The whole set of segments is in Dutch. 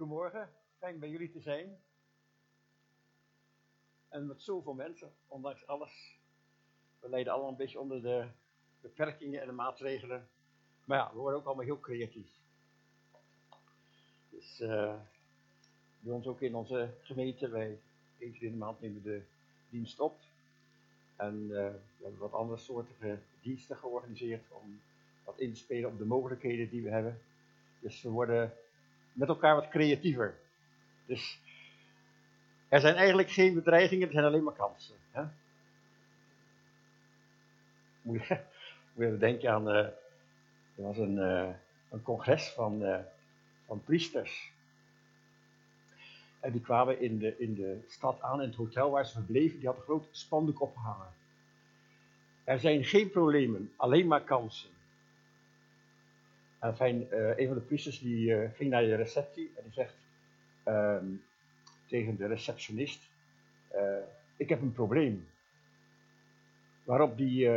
Goedemorgen, fijn bij jullie te zijn. En met zoveel mensen, ondanks alles. We lijden allemaal een beetje onder de beperkingen en de maatregelen. Maar ja, we worden ook allemaal heel creatief. Dus uh, bij ons ook in onze gemeente, wij keer in de maand nemen de dienst op. En uh, we hebben wat andere soorten diensten georganiseerd om wat in te spelen op de mogelijkheden die we hebben. Dus we worden met elkaar wat creatiever. Dus er zijn eigenlijk geen bedreigingen, er zijn alleen maar kansen. Hè? Moet, je, moet je denken aan, uh, er was een, uh, een congres van, uh, van priesters. En die kwamen in de, in de stad aan, in het hotel waar ze verbleven, die had een groot spandoek opgehangen. Er zijn geen problemen, alleen maar kansen. En uh, een van de priesters die uh, ging naar de receptie en die zegt um, tegen de receptionist: uh, Ik heb een probleem. Waarop die,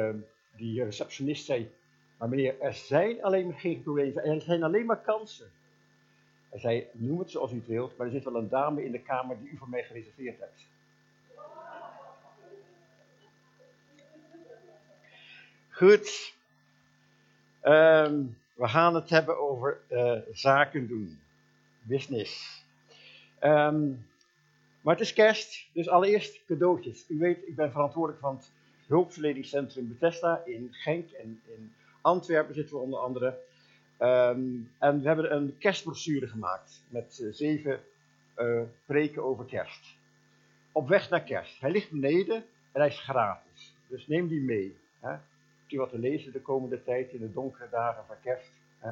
die receptionist zei: Maar meneer, er zijn alleen geen problemen, er zijn alleen maar kansen. Hij zei: Noem het zoals u het wilt, maar er zit wel een dame in de kamer die u voor mij gereserveerd hebt. Goed. Um, we gaan het hebben over uh, zaken doen. Business. Um, maar het is kerst, dus allereerst cadeautjes. U weet, ik ben verantwoordelijk van het hulpverleningscentrum Bethesda in Genk en in Antwerpen zitten we onder andere. Um, en we hebben een kerstbrochure gemaakt met uh, zeven uh, preken over kerst. Op weg naar kerst. Hij ligt beneden en hij is gratis. Dus neem die mee. Hè? Wat te lezen de komende tijd in de donkere dagen van kerst. Hè?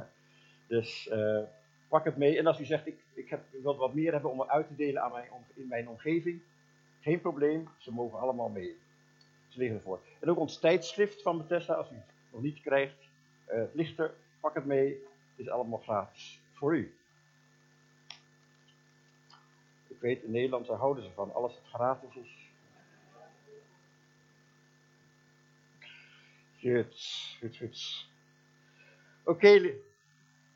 Dus uh, pak het mee. En als u zegt, ik, ik, heb, wil wat meer hebben om uit te delen aan mijn, in mijn omgeving, geen probleem, ze mogen allemaal mee. Ze liggen ervoor. En ook ons tijdschrift van Bethesda, als u het nog niet krijgt, uh, het ligt pak het mee. Het is allemaal gratis voor u. Ik weet, in Nederland houden ze van, alles wat gratis is, Goed, goed, goed. Oké,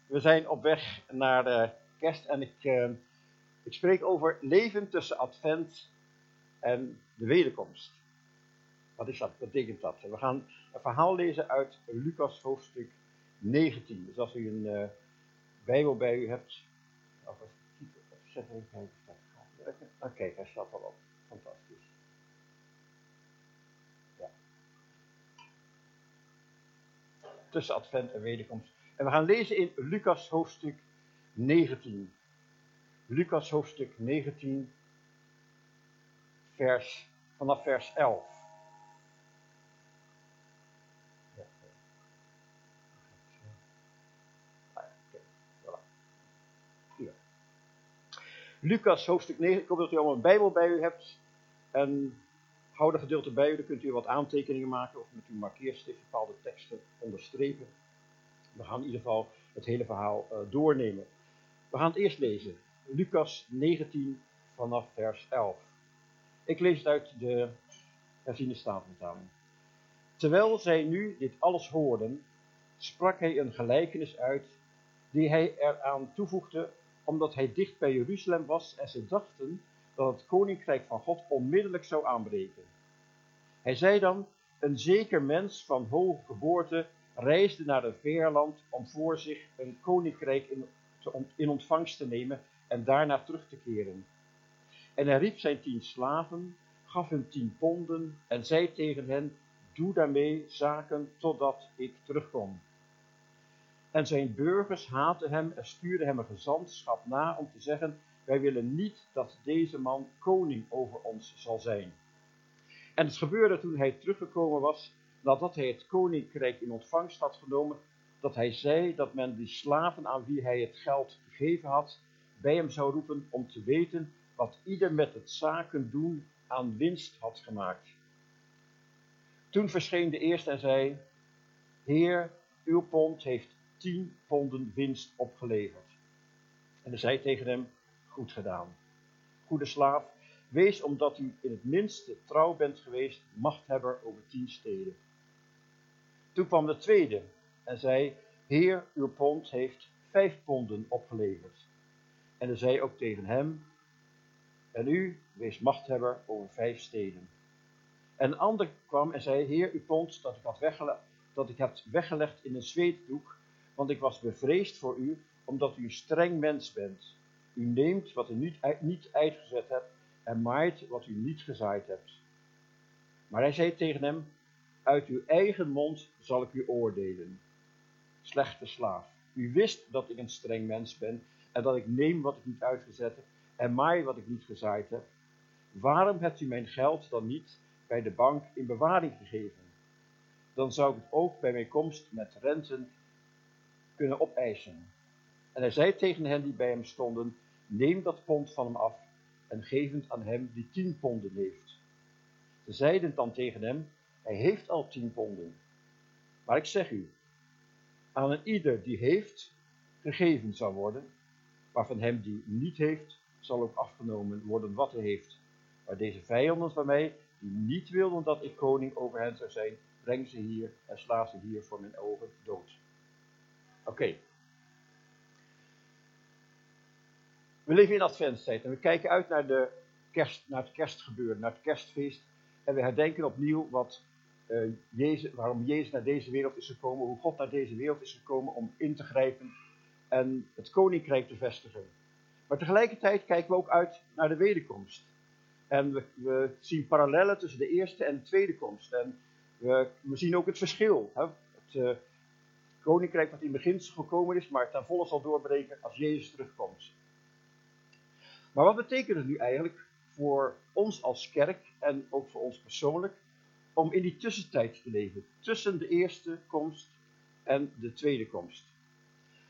we zijn op weg naar kerst en ik, uh, ik spreek over leven tussen advent en de wederkomst. Wat is dat? Wat betekent dat? We gaan een verhaal lezen uit Lucas hoofdstuk 19. Dus als u een uh, Bijbel bij u hebt, of zet even kijken. Oké, hij staat al op. Fantastisch. Tussen Advent en Wederkomst. En we gaan lezen in Lucas hoofdstuk 19. Lucas hoofdstuk 19, vers, vanaf vers 11. Lucas hoofdstuk 9. Ik hoop dat u allemaal een Bijbel bij u hebt. En Hou gedeelte bij u, dan kunt u wat aantekeningen maken of met uw markeerstift bepaalde teksten onderstrepen. We gaan in ieder geval het hele verhaal uh, doornemen. We gaan het eerst lezen. Lucas 19 vanaf vers 11. Ik lees het uit de herziene statenvertaling. Terwijl zij nu dit alles hoorden, sprak hij een gelijkenis uit die hij eraan toevoegde omdat hij dicht bij Jeruzalem was en ze dachten dat het koninkrijk van God onmiddellijk zou aanbreken. Hij zei dan, een zeker mens van hoge geboorte reisde naar een veerland om voor zich een koninkrijk in, in ontvangst te nemen en daarna terug te keren. En hij riep zijn tien slaven, gaf hun tien ponden en zei tegen hen, doe daarmee zaken totdat ik terugkom. En zijn burgers haatten hem en stuurden hem een gezantschap na om te zeggen, wij willen niet dat deze man koning over ons zal zijn. En het gebeurde toen hij teruggekomen was, nadat hij het koninkrijk in ontvangst had genomen, dat hij zei dat men die slaven aan wie hij het geld gegeven had, bij hem zou roepen om te weten wat ieder met het zaken doen aan winst had gemaakt. Toen verscheen de eerste en zei, Heer, uw pond heeft tien ponden winst opgeleverd. En hij zei tegen hem, goed gedaan. Goede slaaf, wees omdat u in het minste trouw bent geweest, machthebber over tien steden. Toen kwam de tweede en zei, Heer, uw pond heeft vijf ponden opgeleverd. En hij zei ook tegen hem, en u, wees machthebber over vijf steden. En een ander kwam en zei, Heer, u pond dat ik had dat ik had weggelegd in een zweetdoek, want ik was bevreesd voor u, omdat u een streng mens bent. U neemt wat u niet, niet uitgezet hebt en maait wat u niet gezaaid hebt. Maar hij zei tegen hem, uit uw eigen mond zal ik u oordelen. Slechte slaaf, u wist dat ik een streng mens ben en dat ik neem wat ik niet uitgezet heb en maai wat ik niet gezaaid heb. Waarom hebt u mijn geld dan niet bij de bank in bewaring gegeven? Dan zou ik het ook bij mijn komst met renten kunnen opeisen. En hij zei tegen hen die bij hem stonden, neem dat pond van hem af en geef het aan hem die tien ponden heeft. Ze zeiden dan tegen hem, hij heeft al tien ponden. Maar ik zeg u, aan een ieder die heeft, gegeven zal worden, maar van hem die niet heeft, zal ook afgenomen worden wat hij heeft. Maar deze vijanden van mij, die niet wilden dat ik koning over hen zou zijn, breng ze hier en sla ze hier voor mijn ogen dood. Oké. We leven in adventstijd en we kijken uit naar, de kerst, naar het kerstgebeuren, naar het kerstfeest. En we herdenken opnieuw wat, uh, Jezus, waarom Jezus naar deze wereld is gekomen, hoe God naar deze wereld is gekomen om in te grijpen en het koninkrijk te vestigen. Maar tegelijkertijd kijken we ook uit naar de wederkomst. En we, we zien parallellen tussen de eerste en de tweede komst. En we, we zien ook het verschil. Hè? Het uh, koninkrijk wat in beginsel gekomen is, maar ten volle zal doorbreken als Jezus terugkomt. Maar wat betekent het nu eigenlijk voor ons als kerk en ook voor ons persoonlijk om in die tussentijd te leven, tussen de eerste komst en de tweede komst?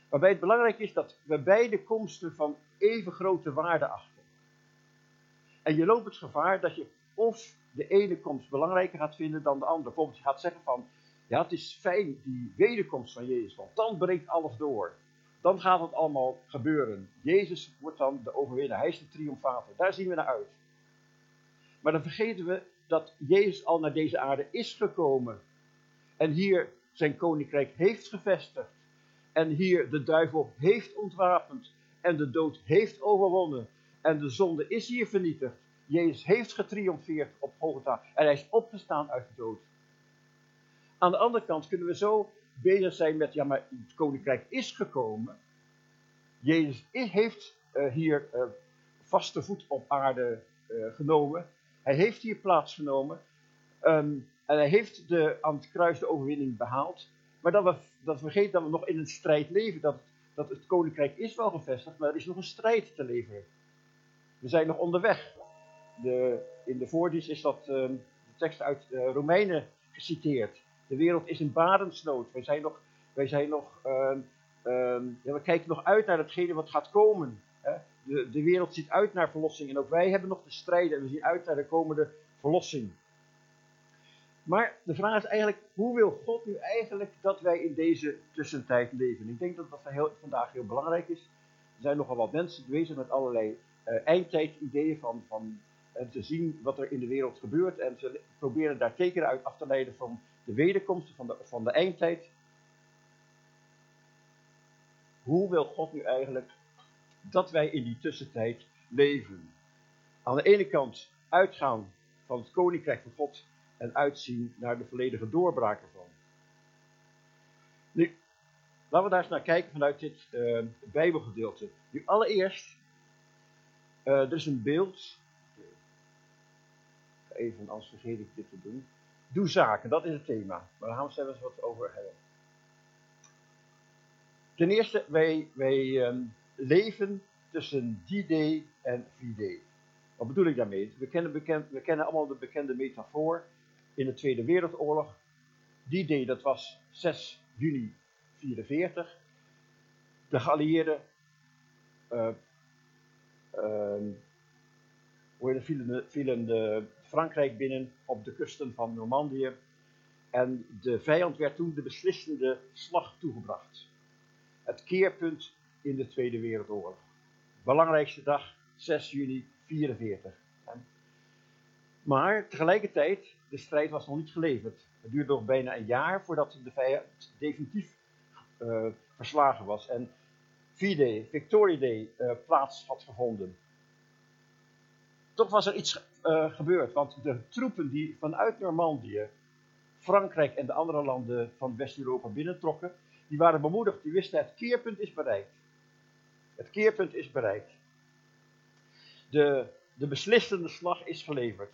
Waarbij het belangrijk is dat we beide komsten van even grote waarde achten. En je loopt het gevaar dat je of de ene komst belangrijker gaat vinden dan de andere. Bijvoorbeeld je gaat zeggen van, ja het is fijn die wederkomst van Jezus, want dan breekt alles door. Dan gaat het allemaal gebeuren. Jezus wordt dan de overwinnaar, hij is de triomfator. Daar zien we naar uit. Maar dan vergeten we dat Jezus al naar deze aarde is gekomen. En hier zijn koninkrijk heeft gevestigd. En hier de duivel heeft ontwapend. En de dood heeft overwonnen. En de zonde is hier vernietigd. Jezus heeft getriomfeerd op Golgotha. En hij is opgestaan uit de dood. Aan de andere kant kunnen we zo bezig zijn met, ja maar het koninkrijk is gekomen. Jezus heeft uh, hier uh, vaste voet op aarde uh, genomen. Hij heeft hier plaatsgenomen. Um, en hij heeft de, aan het kruis de overwinning behaald. Maar dat we, dat we vergeten dat we nog in een strijd leven. Dat, dat het koninkrijk is wel gevestigd, maar er is nog een strijd te leveren. We zijn nog onderweg. De, in de voordienst is dat uh, de tekst uit Romeinen geciteerd. De wereld is in barensnood. Wij zijn nog, wij zijn nog uh, ja, we kijken nog uit naar datgene wat gaat komen. Hè? De, de wereld ziet uit naar verlossing en ook wij hebben nog te strijden en we zien uit naar de komende verlossing. Maar de vraag is eigenlijk, hoe wil God nu eigenlijk dat wij in deze tussentijd leven? Ik denk dat dat heel, vandaag heel belangrijk is. Er zijn nogal wat mensen bezig met allerlei uh, eindtijdideeën van, van uh, te zien wat er in de wereld gebeurt. En ze proberen daar tekenen uit af te leiden van de wederkomst, van de, van de eindtijd. Hoe wil God nu eigenlijk dat wij in die tussentijd leven? Aan de ene kant uitgaan van het koninkrijk van God en uitzien naar de volledige doorbraak ervan. Nu, laten we daar eens naar kijken vanuit dit uh, Bijbelgedeelte. Nu, allereerst, uh, er is een beeld. Even, anders vergeet ik dit te doen. Doe zaken, dat is het thema. Maar daar gaan we eens wat over hebben. Ten eerste, wij, wij um, leven tussen D-Day en V-Day. Wat bedoel ik daarmee? We kennen, bekend, we kennen allemaal de bekende metafoor in de Tweede Wereldoorlog. Die day, dat was 6 juni 1944. De geallieerden uh, uh, vielen, vielen de Frankrijk binnen op de kusten van Normandië. En de vijand werd toen de beslissende slag toegebracht. Het keerpunt in de Tweede Wereldoorlog. Belangrijkste dag, 6 juni 1944. Maar tegelijkertijd, de strijd was nog niet geleverd. Het duurde nog bijna een jaar voordat de vijand definitief uh, verslagen was. En V-Day, Victory Day uh, plaats had gevonden. Toch was er iets uh, gebeurd, want de troepen die vanuit Normandië Frankrijk en de andere landen van West-Europa binnentrokken, die waren bemoedigd, die wisten het keerpunt is bereikt. Het keerpunt is bereikt. De, de beslissende slag is geleverd.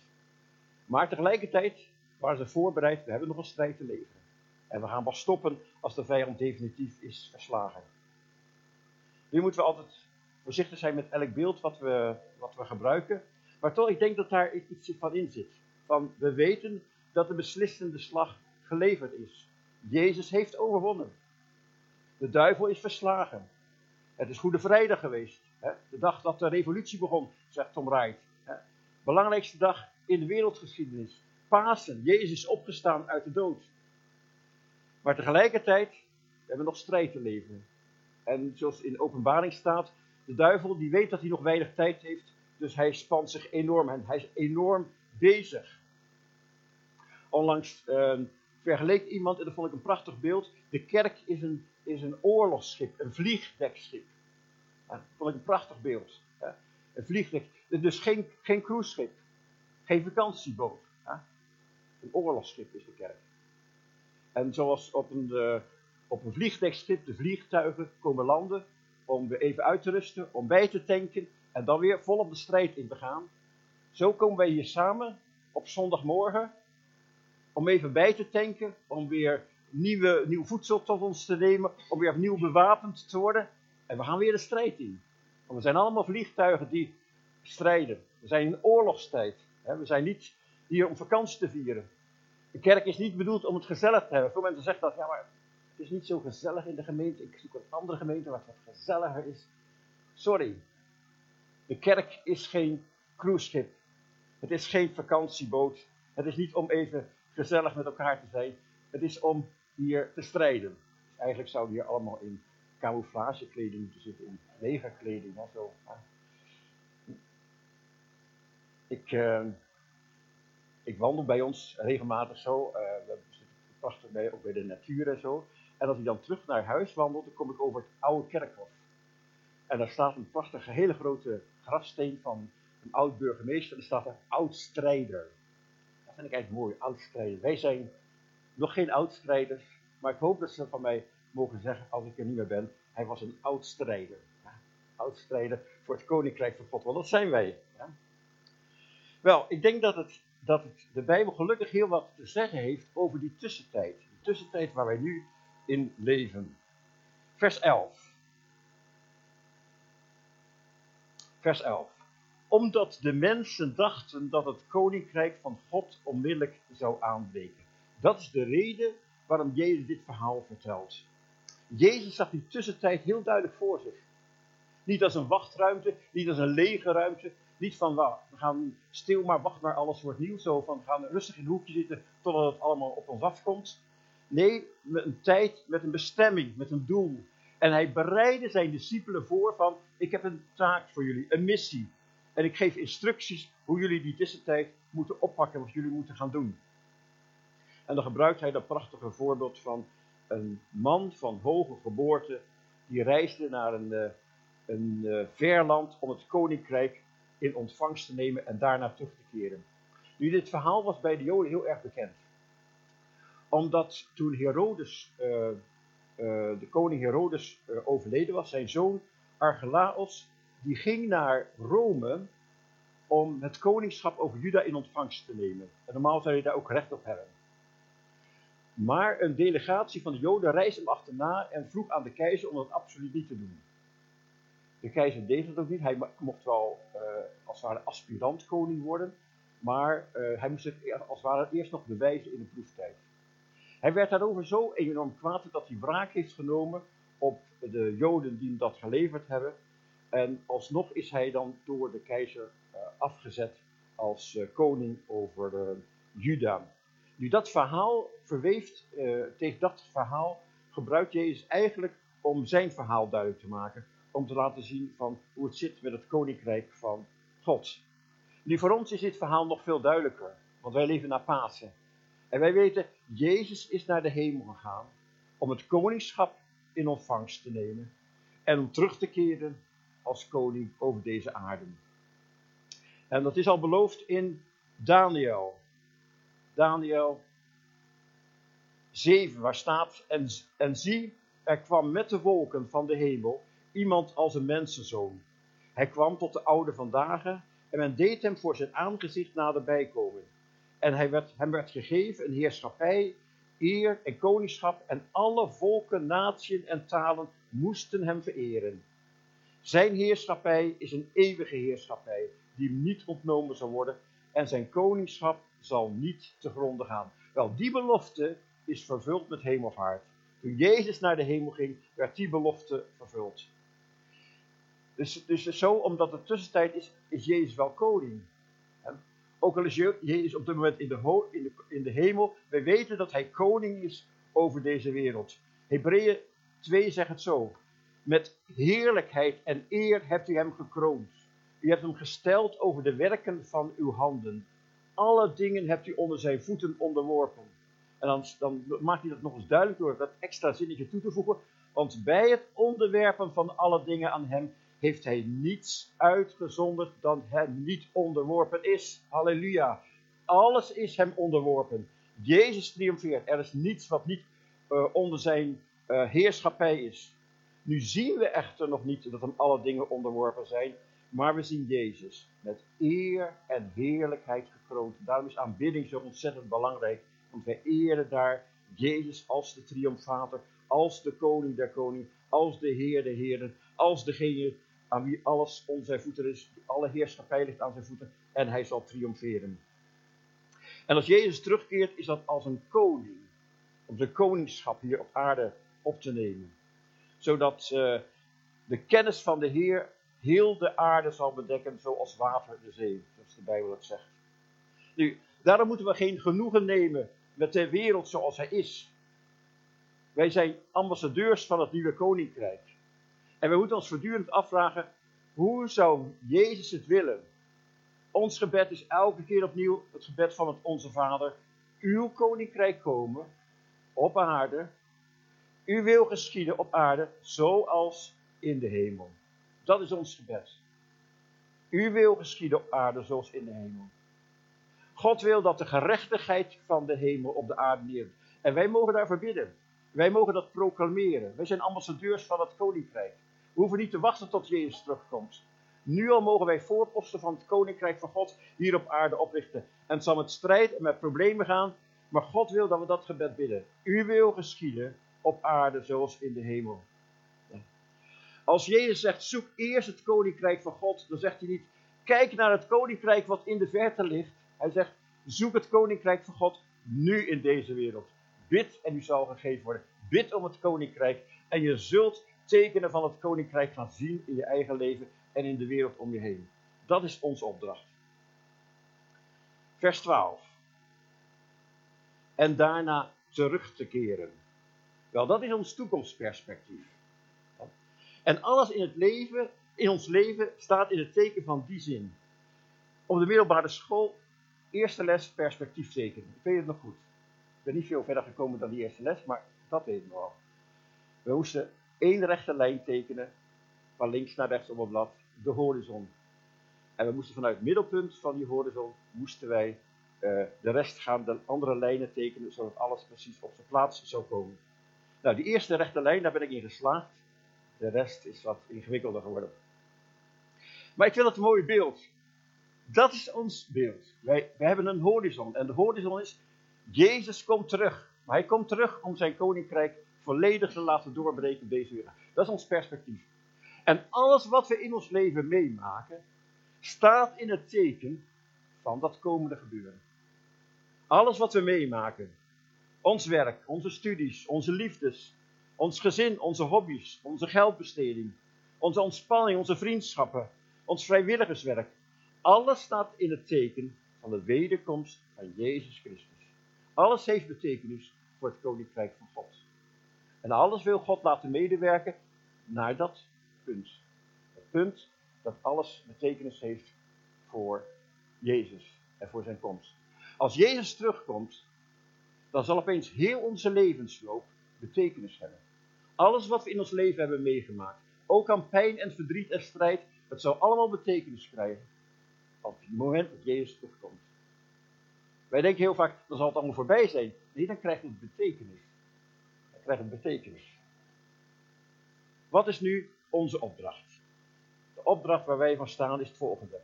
Maar tegelijkertijd waren ze voorbereid, we hebben nog een strijd te leveren. En we gaan pas stoppen als de vijand definitief is verslagen. Nu moeten we altijd voorzichtig zijn met elk beeld wat we, wat we gebruiken. Maar toch, ik denk dat daar iets van in zit. Van, we weten dat de beslissende slag geleverd is. Jezus heeft overwonnen. De duivel is verslagen. Het is Goede Vrijdag geweest. Hè? De dag dat de revolutie begon, zegt Tom Wright. Hè? Belangrijkste dag in de wereldgeschiedenis. Pasen. Jezus is opgestaan uit de dood. Maar tegelijkertijd hebben we nog strijd te leveren. En zoals in openbaring staat, de duivel die weet dat hij nog weinig tijd heeft, dus hij spant zich enorm en hij is enorm bezig. Onlangs uh, vergeleek iemand, en dat vond ik een prachtig beeld, de kerk is een, is een oorlogsschip, een vliegdekschip. dat vond ik een prachtig beeld. Hè? Een vliegdek, dus geen, geen cruiseschip, geen vakantieboot. Een oorlogsschip is de kerk. En zoals op een, uh, op een vliegdekschip de vliegtuigen komen landen om weer even uit te rusten, om bij te tanken en dan weer volop de strijd in te gaan. Zo komen wij hier samen op zondagmorgen om even bij te tanken, om weer nieuwe, nieuw voedsel tot ons te nemen, om weer opnieuw bewapend te worden. En we gaan weer de strijd in. Want we zijn allemaal vliegtuigen die strijden. We zijn in oorlogstijd. We zijn niet hier om vakantie te vieren. De kerk is niet bedoeld om het gezellig te hebben. Veel mensen zeggen dat, ja maar het is niet zo gezellig in de gemeente. Ik zoek een andere gemeente waar het wat gezelliger is. Sorry. De kerk is geen cruiseschip. Het is geen vakantieboot. Het is niet om even gezellig met elkaar te zijn. Het is om hier te strijden. Dus eigenlijk zouden hier allemaal in camouflagekleding moeten zitten, in legerkleding en zo. Ik, uh, ik wandel bij ons regelmatig zo. Uh, we zitten prachtig bij, ook bij de natuur en zo. En als ik dan terug naar huis wandel, dan kom ik over het oude kerkhof. En daar staat een prachtige, hele grote grafsteen van een oud burgemeester. Er staat een oud strijder. Dat vind ik eigenlijk mooi, oud strijder. Wij zijn nog geen oud strijders, maar ik hoop dat ze van mij mogen zeggen, als ik er niet meer ben, hij was een oud strijder. Ja, oud strijder voor het koninkrijk van God, want dat zijn wij. Ja. Wel, ik denk dat, het, dat de Bijbel gelukkig heel wat te zeggen heeft over die tussentijd. De tussentijd waar wij nu in leven. Vers 11. Vers 11. Omdat de mensen dachten dat het koninkrijk van God onmiddellijk zou aanbreken. Dat is de reden waarom Jezus dit verhaal vertelt. Jezus zag die tussentijd heel duidelijk voor zich. Niet als een wachtruimte, niet als een lege ruimte. Niet van, nou, we gaan stil maar, wacht maar, alles wordt nieuw. Zo van, we gaan rustig in een hoekje zitten totdat het allemaal op ons afkomt. Nee, met een tijd, met een bestemming, met een doel. En hij bereidde zijn discipelen voor van, ik heb een taak voor jullie, een missie. En ik geef instructies hoe jullie die tussentijd moeten oppakken, wat jullie moeten gaan doen. En dan gebruikt hij dat prachtige voorbeeld van een man van hoge geboorte, die reisde naar een, uh, een uh, ver land om het koninkrijk in ontvangst te nemen en daarna terug te keren. Nu, dit verhaal was bij de Joden heel erg bekend. Omdat toen Herodes, uh, de koning Herodes overleden was, zijn zoon Archelaos, die ging naar Rome om het koningschap over Juda in ontvangst te nemen. En normaal zou je daar ook recht op hebben. Maar een delegatie van de Joden reisde hem achterna en vroeg aan de keizer om dat absoluut niet te doen. De keizer deed het ook niet. Hij mocht wel uh, als het ware aspirant koning worden, maar uh, hij moest het als het ware eerst nog bewijzen in de proeftijd. Hij werd daarover zo enorm kwaad dat hij wraak heeft genomen op de Joden die hem dat geleverd hebben. En alsnog is hij dan door de keizer uh, afgezet als koning over Juda. Nu dat verhaal verweeft, tegen dat verhaal gebruikt Jezus eigenlijk om zijn verhaal duidelijk te maken. Om te laten zien van hoe het zit met het koninkrijk van God. Nu voor ons is dit verhaal nog veel duidelijker. Want wij leven naar Pasen. En wij weten, Jezus is naar de hemel gegaan om het koningschap in ontvangst te nemen. en om terug te keren als koning over deze aarde. En dat is al beloofd in Daniel. Daniel 7, waar staat: En, en zie, er kwam met de wolken van de hemel iemand als een mensenzoon. Hij kwam tot de oude vandaag en men deed hem voor zijn aangezicht naderbij komen. En hij werd, hem werd gegeven een heerschappij, eer en koningschap en alle volken, naties en talen moesten hem vereren. Zijn heerschappij is een eeuwige heerschappij die hem niet ontnomen zal worden en zijn koningschap zal niet te gronden gaan. Wel, die belofte is vervuld met hemelvaart. Toen Jezus naar de hemel ging, werd die belofte vervuld. Dus, dus zo, omdat het tussentijd is, is Jezus wel koning. Ook al is Jezus op dit moment in de, in, de, in de hemel, wij weten dat hij koning is over deze wereld. Hebreeën 2 zegt het zo. Met heerlijkheid en eer hebt u hem gekroond. U hebt hem gesteld over de werken van uw handen. Alle dingen hebt u onder zijn voeten onderworpen. En dan, dan maakt hij dat nog eens duidelijk door dat extra zinnetje toe te voegen. Want bij het onderwerpen van alle dingen aan hem heeft hij niets uitgezonderd dan hem niet onderworpen is. Halleluja. Alles is hem onderworpen. Jezus triomfeert. Er is niets wat niet uh, onder zijn uh, heerschappij is. Nu zien we echter nog niet dat hem alle dingen onderworpen zijn, maar we zien Jezus met eer en heerlijkheid gekroond. Daarom is aanbidding zo ontzettend belangrijk, want wij eren daar Jezus als de triomfator, als de koning der koning, als de heer der heren, als degene aan wie alles onder zijn voeten is, alle heerschappij ligt aan zijn voeten en hij zal triomferen. En als Jezus terugkeert, is dat als een koning, om zijn koningschap hier op aarde op te nemen. Zodat uh, de kennis van de Heer heel de aarde zal bedekken, zoals water de zee, zoals de Bijbel het zegt. Nu, daarom moeten we geen genoegen nemen met de wereld zoals hij is. Wij zijn ambassadeurs van het nieuwe koninkrijk. En we moeten ons voortdurend afvragen, hoe zou Jezus het willen? Ons gebed is elke keer opnieuw het gebed van het Onze Vader. Uw koninkrijk komen op aarde. Uw wil geschieden op aarde zoals in de hemel. Dat is ons gebed. Uw wil geschieden op aarde zoals in de hemel. God wil dat de gerechtigheid van de hemel op de aarde neer. En wij mogen daarvoor bidden. Wij mogen dat proclameren. Wij zijn ambassadeurs van het koninkrijk. We hoeven niet te wachten tot Jezus terugkomt. Nu al mogen wij voorposten van het koninkrijk van God hier op aarde oprichten. En het zal met strijd en met problemen gaan, maar God wil dat we dat gebed bidden. U wil geschieden op aarde zoals in de hemel. Als Jezus zegt, zoek eerst het koninkrijk van God, dan zegt hij niet, kijk naar het koninkrijk wat in de verte ligt. Hij zegt, zoek het koninkrijk van God nu in deze wereld. Bid en u zal gegeven worden. Bid om het koninkrijk en je zult tekenen van het koninkrijk gaan zien in je eigen leven en in de wereld om je heen. Dat is onze opdracht. Vers 12. En daarna terug te keren. Wel, dat is ons toekomstperspectief. En alles in het leven, in ons leven, staat in het teken van die zin. Op de middelbare school, eerste les perspectief tekenen. Ik weet het nog goed. Ik ben niet veel verder gekomen dan die eerste les, maar dat weet ik nog wel. We moesten één rechte lijn tekenen, van links naar rechts op het blad, de horizon. En we moesten vanuit het middelpunt van die horizon, moesten wij uh, de rest gaan, de andere lijnen tekenen, zodat alles precies op zijn plaats zou komen. Nou, die eerste rechte lijn, daar ben ik in geslaagd. De rest is wat ingewikkelder geworden. Maar ik vind het een mooi beeld. Dat is ons beeld. Wij, wij hebben een horizon. En de horizon is, Jezus komt terug. Maar hij komt terug om zijn koninkrijk volledig te laten doorbreken deze wereld. Dat is ons perspectief. En alles wat we in ons leven meemaken, staat in het teken van dat komende gebeuren. Alles wat we meemaken, ons werk, onze studies, onze liefdes, ons gezin, onze hobby's, onze geldbesteding, onze ontspanning, onze vriendschappen, ons vrijwilligerswerk, alles staat in het teken van de wederkomst van Jezus Christus. Alles heeft betekenis voor het koninkrijk van God. En alles wil God laten medewerken naar dat punt. Het punt dat alles betekenis heeft voor Jezus en voor zijn komst. Als Jezus terugkomt, dan zal opeens heel onze levensloop betekenis hebben. Alles wat we in ons leven hebben meegemaakt, ook aan pijn en verdriet en strijd. Het zou allemaal betekenis krijgen op het moment dat Jezus terugkomt. Wij denken heel vaak, dan zal het allemaal voorbij zijn. Nee, dan krijgt het betekenis. Krijgt het betekenis. Wat is nu onze opdracht? De opdracht waar wij van staan is het volgende.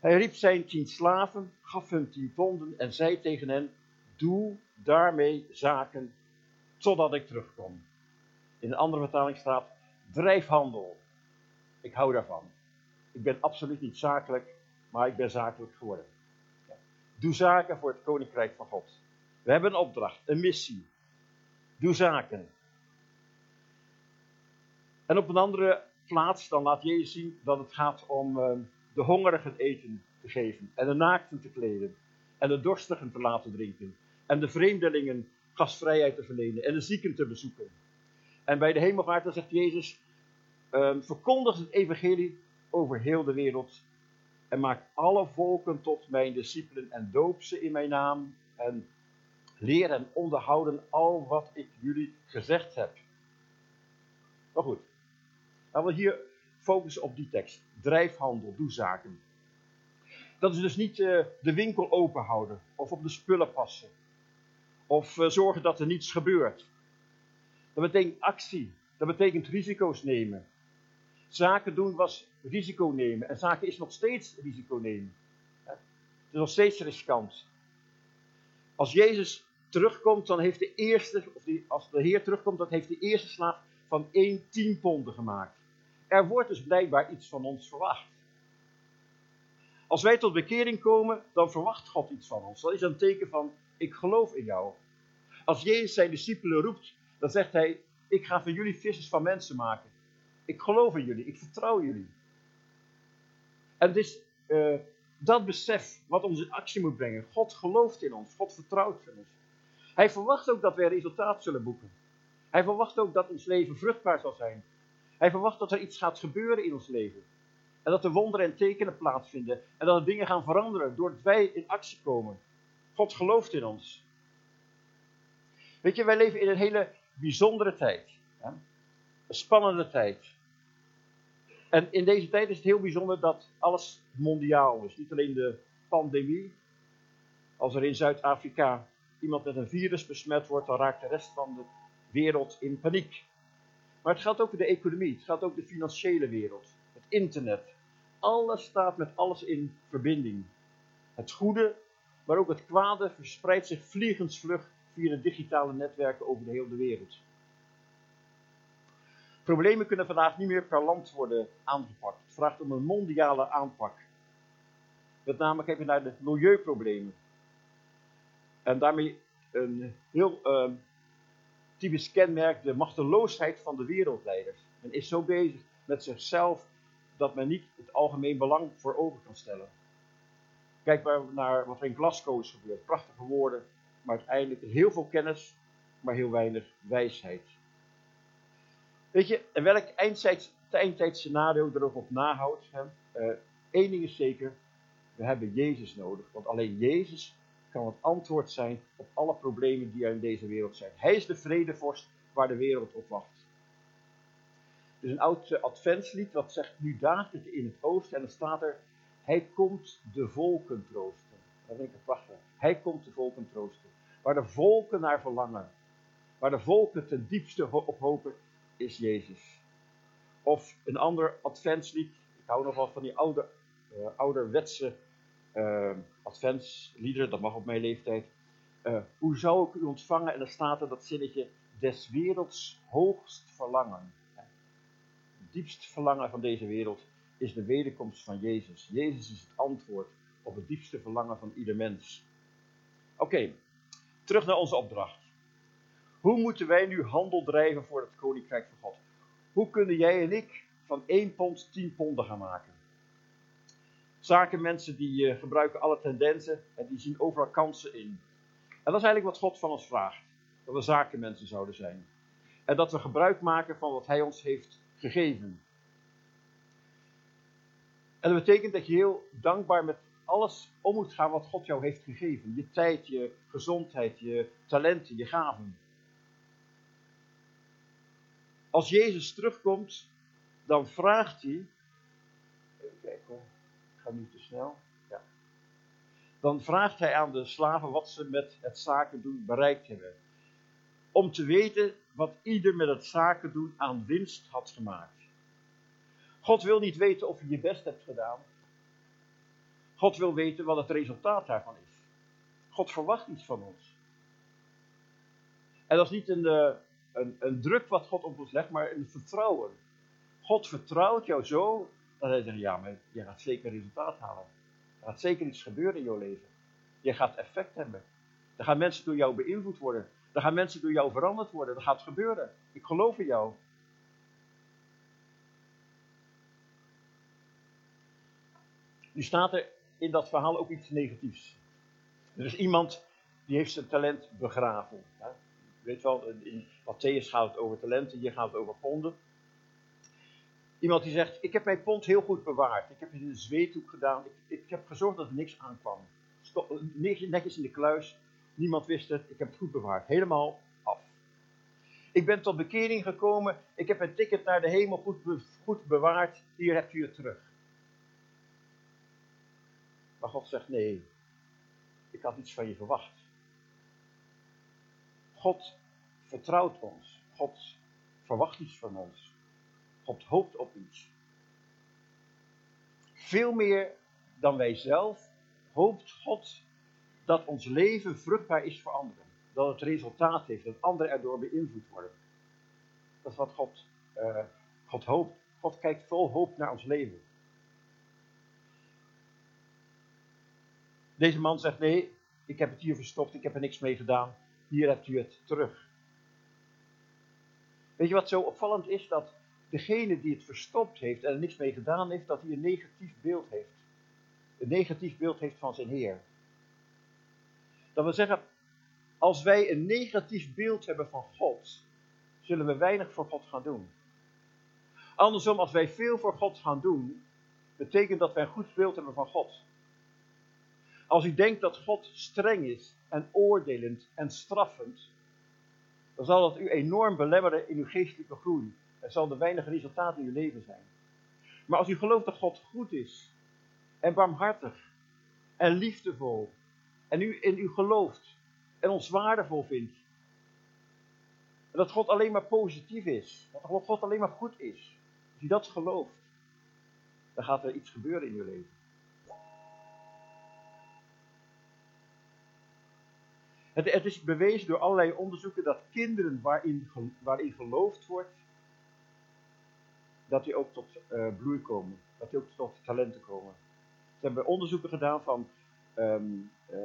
Hij riep zijn tien slaven, gaf hun tien ponden en zei tegen hen: Doe daarmee zaken totdat ik terugkom. In een andere vertaling staat: Drijf handel. Ik hou daarvan. Ik ben absoluut niet zakelijk, maar ik ben zakelijk geworden. Doe zaken voor het koninkrijk van God. We hebben een opdracht, een missie. Doe zaken. En op een andere plaats dan laat Jezus zien dat het gaat om uh, de hongerigen eten te geven en de naakten te kleden en de dorstigen te laten drinken en de vreemdelingen gastvrijheid te verlenen en de zieken te bezoeken. En bij de hemelvaart dan zegt Jezus, um, verkondig het evangelie over heel de wereld en maak alle volken tot mijn discipelen en doop ze in mijn naam en leer en onderhouden al wat ik jullie gezegd heb. Maar goed, laten we hier focussen op die tekst. Drijfhandel, doe zaken. Dat is dus niet uh, de winkel open houden of op de spullen passen of uh, zorgen dat er niets gebeurt. Dat betekent actie, dat betekent risico's nemen. Zaken doen was risico nemen. En zaken is nog steeds risico nemen. Het is nog steeds riskant. Als Jezus terugkomt, dan heeft de eerste, of die, als de Heer terugkomt, dan heeft de eerste slaaf van 1 10 ponden gemaakt. Er wordt dus blijkbaar iets van ons verwacht. Als wij tot bekering komen, dan verwacht God iets van ons. Dat is een teken van, ik geloof in jou. Als Jezus zijn discipelen roept, dan zegt hij, ik ga van jullie vissers van mensen maken. Ik geloof in jullie, ik vertrouw jullie. En het is uh, dat besef wat ons in actie moet brengen. God gelooft in ons, God vertrouwt in ons. Hij verwacht ook dat wij resultaat zullen boeken. Hij verwacht ook dat ons leven vruchtbaar zal zijn. Hij verwacht dat er iets gaat gebeuren in ons leven. En dat er wonderen en tekenen plaatsvinden. En dat er dingen gaan veranderen doordat wij in actie komen. God gelooft in ons. Weet je, wij leven in een hele bijzondere tijd. Een spannende tijd. En in deze tijd is het heel bijzonder dat alles mondiaal is. Niet alleen de pandemie. Als er in Zuid-Afrika iemand met een virus besmet wordt, dan raakt de rest van de wereld in paniek. Maar het geldt ook de economie, het geldt ook de financiële wereld, het internet. Alles staat met alles in verbinding. Het goede, maar ook het kwade verspreidt zich vliegensvlug via de digitale netwerken over de hele wereld. Problemen kunnen vandaag niet meer per land worden aangepakt. Het vraagt om een mondiale aanpak. Met name kijken naar de milieuproblemen. En daarmee een heel uh, typisch kenmerk de machteloosheid van de wereldleiders. Men is zo bezig met zichzelf dat men niet het algemeen belang voor ogen kan stellen. Kijk maar naar wat er in Glasgow is gebeurd. Prachtige woorden, maar uiteindelijk heel veel kennis, maar heel weinig wijsheid. Weet je, en welk eindtijdscenario er ook op nahoudt, hè, uh, één ding is zeker, we hebben Jezus nodig. Want alleen Jezus kan het antwoord zijn op alle problemen die er in deze wereld zijn. Hij is de vredevorst waar de wereld op wacht. Is een oud uh, adventslied dat zegt, nu daagt in het oosten en dan staat er, hij komt de volken troosten. Dat vind ik prachtig. Hij komt de volken troosten. Waar de volken naar verlangen. Waar de volken ten diepste op hopen, is Jezus. Of een ander adventslied. Ik hou nog wel van die oude, uh, ouderwetse uh, adventsliederen, dat mag op mijn leeftijd. Uh, hoe zou ik u ontvangen? En dan staat er dat zinnetje, des werelds hoogst verlangen. Diepst verlangen van deze wereld is de wederkomst van Jezus. Jezus is het antwoord op het diepste verlangen van ieder mens. Oké, terug naar onze opdracht. Hoe moeten wij nu handel drijven voor het koninkrijk van God? Hoe kunnen jij en ik van 1 pond 10 ponden gaan maken? Zakenmensen die uh, gebruiken alle tendensen en die zien overal kansen in. En dat is eigenlijk wat God van ons vraagt. Dat we zakenmensen zouden zijn. En dat we gebruik maken van wat Hij ons heeft gegeven. En dat betekent dat je heel dankbaar met alles om moet gaan wat God jou heeft gegeven. Je tijd, je gezondheid, je talenten, je gaven. Als Jezus terugkomt, dan vraagt hij, even kijken hoor, niet te snel. Ja. Dan vraagt hij aan de slaven wat ze met het zaken doen bereikt hebben. Om te weten wat ieder met het zaken doen aan winst had gemaakt. God wil niet weten of je je best hebt gedaan. God wil weten wat het resultaat daarvan is. God verwacht iets van ons. En dat is niet een, eh, een druk wat God op ons legt, maar een vertrouwen. God vertrouwt jou zo dat hij zegt, ja, maar je gaat zeker resultaat halen. Er gaat zeker iets gebeuren in jouw leven. Je gaat effect hebben. Er gaan mensen door jou beïnvloed worden. Er gaan mensen door jou veranderd worden. Dat gaat gebeuren. Ik geloof in jou. Nu staat er in dat verhaal ook iets negatiefs. Er is iemand die heeft zijn talent begraven. Weet wel, in Matthäus gaat het over talenten, hier gaat het over ponden. Iemand die zegt, ik heb mijn pond heel goed bewaard. Ik heb het in een zweethoek gedaan. Ik, ik heb gezorgd dat er niks aankwam. Stop, netjes in de kluis. Niemand wist het. Ik heb het goed bewaard. Helemaal af. Ik ben tot bekering gekomen. Ik heb mijn ticket naar de hemel goed, goed bewaard. Hier hebt u het terug. Maar God zegt, nee, ik had iets van je verwacht. God vertrouwt ons. God verwacht iets van ons. God hoopt op iets. Veel meer dan wij zelf hoopt God dat ons leven vruchtbaar is voor anderen. Dat het resultaat heeft, dat anderen erdoor beïnvloed worden. Dat is wat God, uh, God hoopt. God kijkt vol hoop naar ons leven. Deze man zegt: Nee, ik heb het hier verstopt, ik heb er niks mee gedaan. Hier hebt u het terug. Weet je wat zo opvallend is? Dat degene die het verstopt heeft en er niks mee gedaan heeft, dat hij een negatief beeld heeft. Een negatief beeld heeft van zijn Heer. Dat wil zeggen, als wij een negatief beeld hebben van God, zullen we weinig voor God gaan doen. Andersom, als wij veel voor God gaan doen, betekent dat wij een goed beeld hebben van God. Als u denkt dat God streng is en oordelend en straffend, dan zal dat u enorm belemmeren in uw geestelijke groei. Er zal er weinig resultaat in uw leven zijn. Maar als u gelooft dat God goed is en barmhartig en liefdevol en u in u gelooft en ons waardevol vindt, en dat God alleen maar positief is, dat God alleen maar goed is, als u dat gelooft, dan gaat er iets gebeuren in uw leven. Het, is bewezen door allerlei onderzoeken dat kinderen waarin, waarin geloofd wordt, dat die ook tot uh, bloei komen. Dat die ook tot talenten komen. Ze hebben onderzoeken gedaan van um, uh,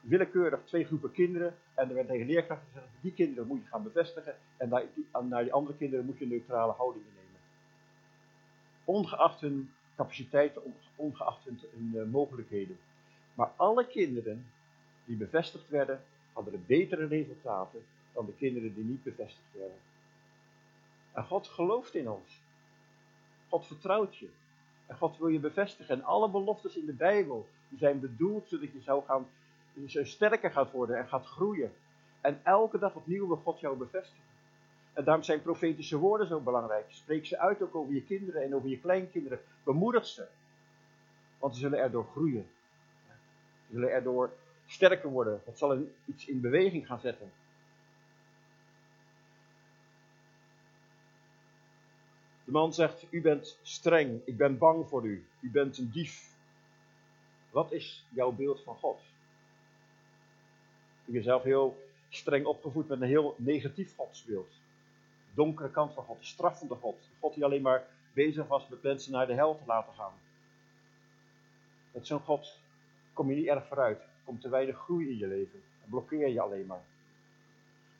willekeurig twee groepen kinderen. En er werd tegen leerkrachten gezegd, die kinderen moet je gaan bevestigen. En naar die, naar andere kinderen moet je een neutrale houding innemen. Ongeacht hun capaciteiten, ongeacht hun, uh, mogelijkheden. Maar alle kinderen die bevestigd werden, hadden betere resultaten dan de kinderen die niet bevestigd werden. En God gelooft in ons. God vertrouwt je. En God wil je bevestigen. En alle beloftes in de Bijbel die zijn bedoeld zodat je zou gaan, zo sterker gaat worden en gaat groeien. En elke dag opnieuw wil God jou bevestigen. En daarom zijn profetische woorden zo belangrijk. Spreek ze uit ook over je kinderen en over je kleinkinderen. Bemoedig ze. Want ze zullen erdoor groeien. Ze zullen erdoor sterker worden. Dat zal iets in beweging gaan zetten. De man zegt, u bent streng, ik ben bang voor u, u bent een dief. Wat is jouw beeld van God? Ik ben zelf heel streng opgevoed met een heel negatief godsbeeld. De donkere kant van God, de straffende God. God die alleen maar bezig was met mensen naar de hel te laten gaan. Met zo'n God kom je niet erg vooruit komt te weinig groei in je leven. Dan blokkeer je alleen maar.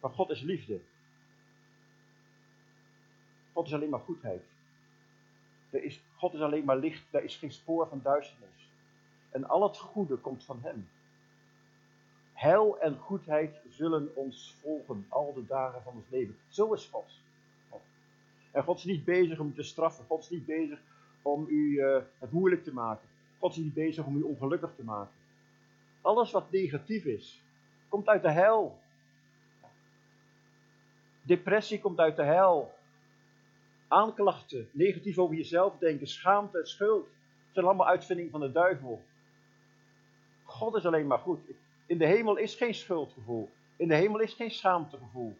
Maar God is liefde. God is alleen maar goedheid. Er is, God is alleen maar licht, daar is geen spoor van duisternis. En al het goede komt van Hem. Heil en goedheid zullen ons volgen al de dagen van ons leven. Zo is God. En God is niet bezig om te straffen. God is niet bezig om u uh, het moeilijk te maken. God is niet bezig om u ongelukkig te maken. Alles wat negatief is, komt uit de hel. Depressie komt uit de hel. Aanklachten, negatief over jezelf denken, schaamte en schuld. Zijn allemaal uitvindingen van de duivel. God is alleen maar goed. In de hemel is geen schuldgevoel. In de hemel is geen schaamtegevoel.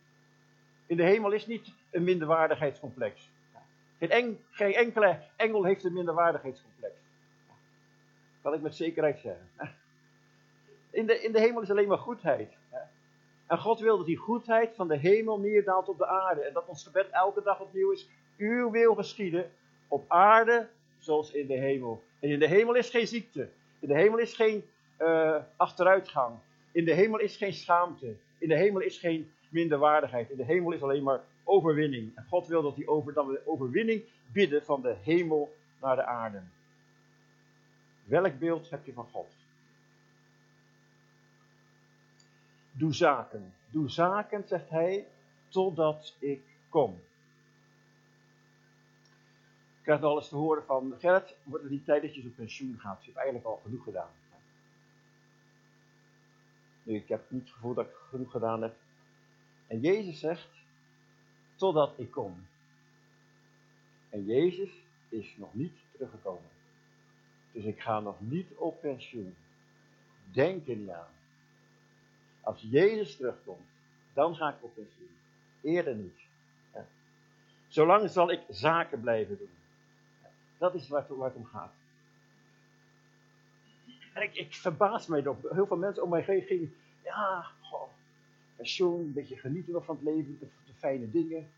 In de hemel is niet een minderwaardigheidscomplex. Geen, geen enkele engel heeft een minderwaardigheidscomplex. Kan ik met zekerheid zeggen. In de, in de hemel is alleen maar goedheid. En God wil dat die goedheid van de hemel neerdaalt op de aarde. En dat ons gebed elke dag opnieuw is. Uw wil geschieden op aarde zoals in de hemel. En in de hemel is geen ziekte. In de hemel is geen uh, achteruitgang. In de hemel is geen schaamte. In de hemel is geen minderwaardigheid. In de hemel is alleen maar overwinning. En God wil dat, die over, dat we overwinning bidden van de hemel naar de aarde. Welk beeld heb je van God? Doe zaken. Doe zaken, zegt hij, totdat ik kom. Ik krijg al eens te horen van Gerrit, wordt het niet tijd dat je op pensioen gaat? Je hebt eigenlijk al genoeg gedaan. Nu, ik heb niet het gevoel dat ik genoeg gedaan heb. En Jezus zegt, totdat ik kom. En Jezus is nog niet teruggekomen. Dus ik ga nog niet op pensioen. Denk er niet aan. Als Jezus terugkomt, dan ga ik op pensioen. Eerder niet. Zolang zal ik zaken blijven doen. Dat is waar het, om gaat. En ik, ik verbaas mij nog. Heel veel mensen om mij heen gingen. Ja, goh, pensioen, een beetje genieten van het leven, de, fijne dingen.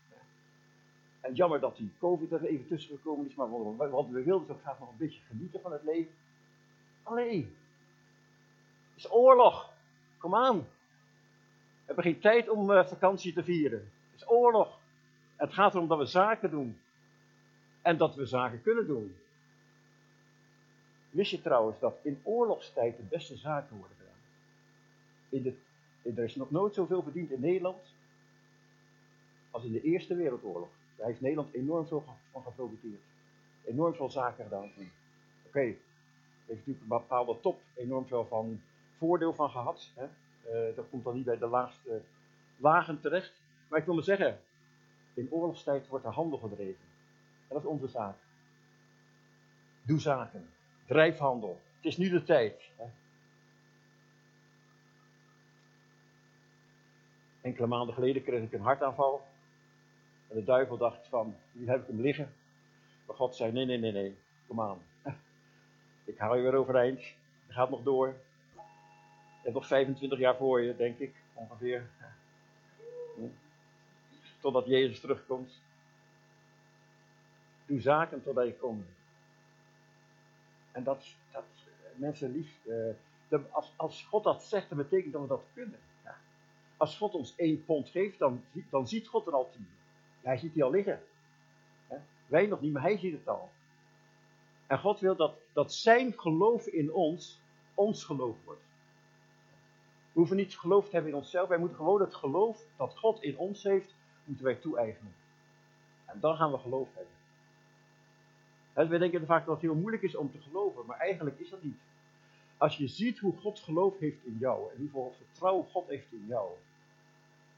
En jammer dat die COVID er even tussen gekomen is, maar wat we wilden zo graag nog een beetje genieten van het leven. Allee, het is oorlog. Kom aan. We hebben geen tijd om uh, vakantie te vieren. Het is oorlog. het gaat erom dat we zaken doen. En dat we zaken kunnen doen. Wist je trouwens dat in oorlogstijd de beste zaken worden gedaan? In de, er is nog nooit zoveel verdiend in Nederland als in de Eerste Wereldoorlog. Daar heeft Nederland enorm veel van geprofiteerd. Enorm veel zaken gedaan. Oké, heeft natuurlijk een bepaalde top enorm veel van voordeel van gehad. Hè? Uh, dat komt dan niet bij de laagste lagen terecht. Maar ik wil maar zeggen, in oorlogstijd wordt er handel gedreven. Dat is onze zaak. Doe zaken. Drijf handel. Het is nu de tijd. Hè? Enkele maanden geleden kreeg ik een hartaanval. En de duivel dacht van, nu heb ik hem liggen. Maar God zei, nee, nee, nee, nee, kom aan. Ik haal je weer overeind. Je gaat nog door. Je hebt nog 25 jaar voor je, denk ik, ongeveer. Totdat Jezus terugkomt. Doe zaken totdat je komt. En dat, dat mensen lief, uh, als, als God dat zegt, dan betekent dat we dat kunnen. Ja. Als God ons één pond geeft, dan, dan ziet God er al tien. Hij ziet die al liggen. Wij nog niet, maar hij ziet het al. En God wil dat, dat zijn geloof in ons, ons geloof wordt. We hoeven niet geloof te hebben in onszelf. Wij moeten gewoon het geloof dat God in ons heeft, moeten wij toe-eigenen. En dan gaan we geloof hebben. En wij denken vaak dat het heel moeilijk is om te geloven, maar eigenlijk is dat niet. Als je ziet hoe God geloof heeft in jou en hoeveel vertrouwen God heeft in jou,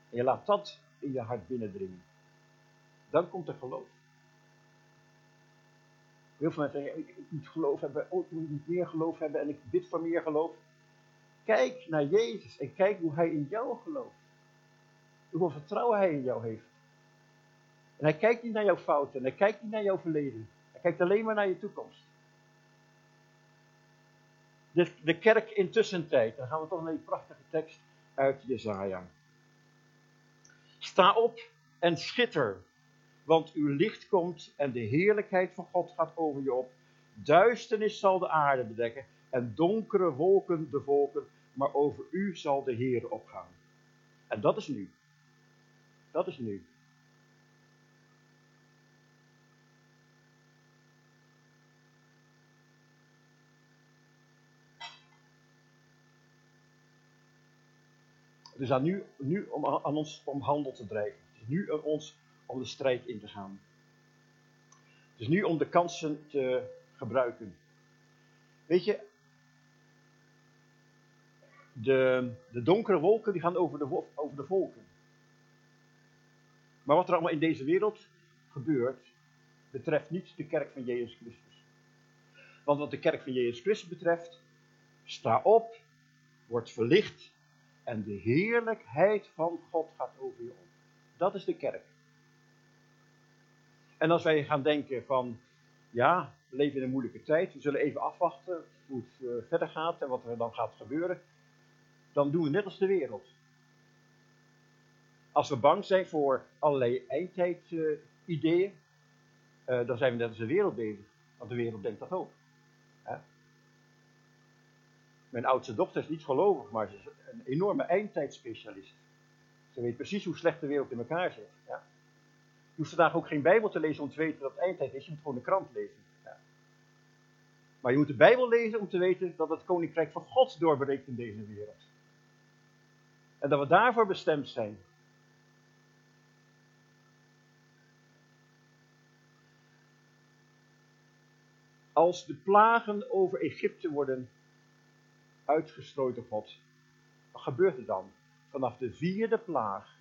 en je laat dat in je hart binnendringen, dan komt er geloof. Heel veel mensen zeggen, ik, moet geloof hebben, oh, ik moet meer geloof hebben en ik bid voor meer geloof. Kijk naar Jezus en kijk hoe hij in jou gelooft. Hoeveel vertrouwen hij in jou heeft. En hij kijkt niet naar jouw fouten en hij kijkt niet naar jouw verleden. Kijkt alleen maar naar je toekomst. De, de kerk in tussentijd, dan gaan we toch naar die prachtige tekst uit Jezaja. Sta op en schitter, want uw licht komt en de heerlijkheid van God gaat over je op. Duisternis zal de aarde bedekken en donkere wolken de volken, maar over u zal de Heer opgaan. En dat is nu. Dat is nu. Het is aan nu, nu om aan ons om handel te drijven. Het is nu aan ons om de strijd in te gaan. Het is nu om de kansen te gebruiken. Weet je, de, de donkere wolken die gaan over de, over de volken. Maar wat er allemaal in deze wereld gebeurt, betreft niet de kerk van Jezus Christus. Want wat de kerk van Jezus Christus betreft, sta op, wordt verlicht en de heerlijkheid van God gaat over je om. Dat is de kerk. En als wij gaan denken van, ja, we leven in een moeilijke tijd, we zullen even afwachten hoe het uh, verder gaat en wat er dan gaat gebeuren, dan doen we net als de wereld. Als we bang zijn voor allerlei eindtijdideeën, uh, uh, dan zijn we net als de wereld bezig. Want de wereld denkt dat ook. Hè? Mijn oudste dochter is niet gelovig, maar ze een enorme eindtijdspecialist. Ze weet precies hoe slecht de wereld in elkaar zit. Ja? Je hoeft vandaag ook geen Bijbel te lezen om te weten dat het eindtijd is. Je moet gewoon de krant lezen. Ja. Maar je moet de Bijbel lezen om te weten dat het koninkrijk van God doorbreekt in deze wereld. En dat we daarvoor bestemd zijn. Als de plagen over Egypte worden uitgestrooid op God, gebeurt er dan? Vanaf de vierde plaag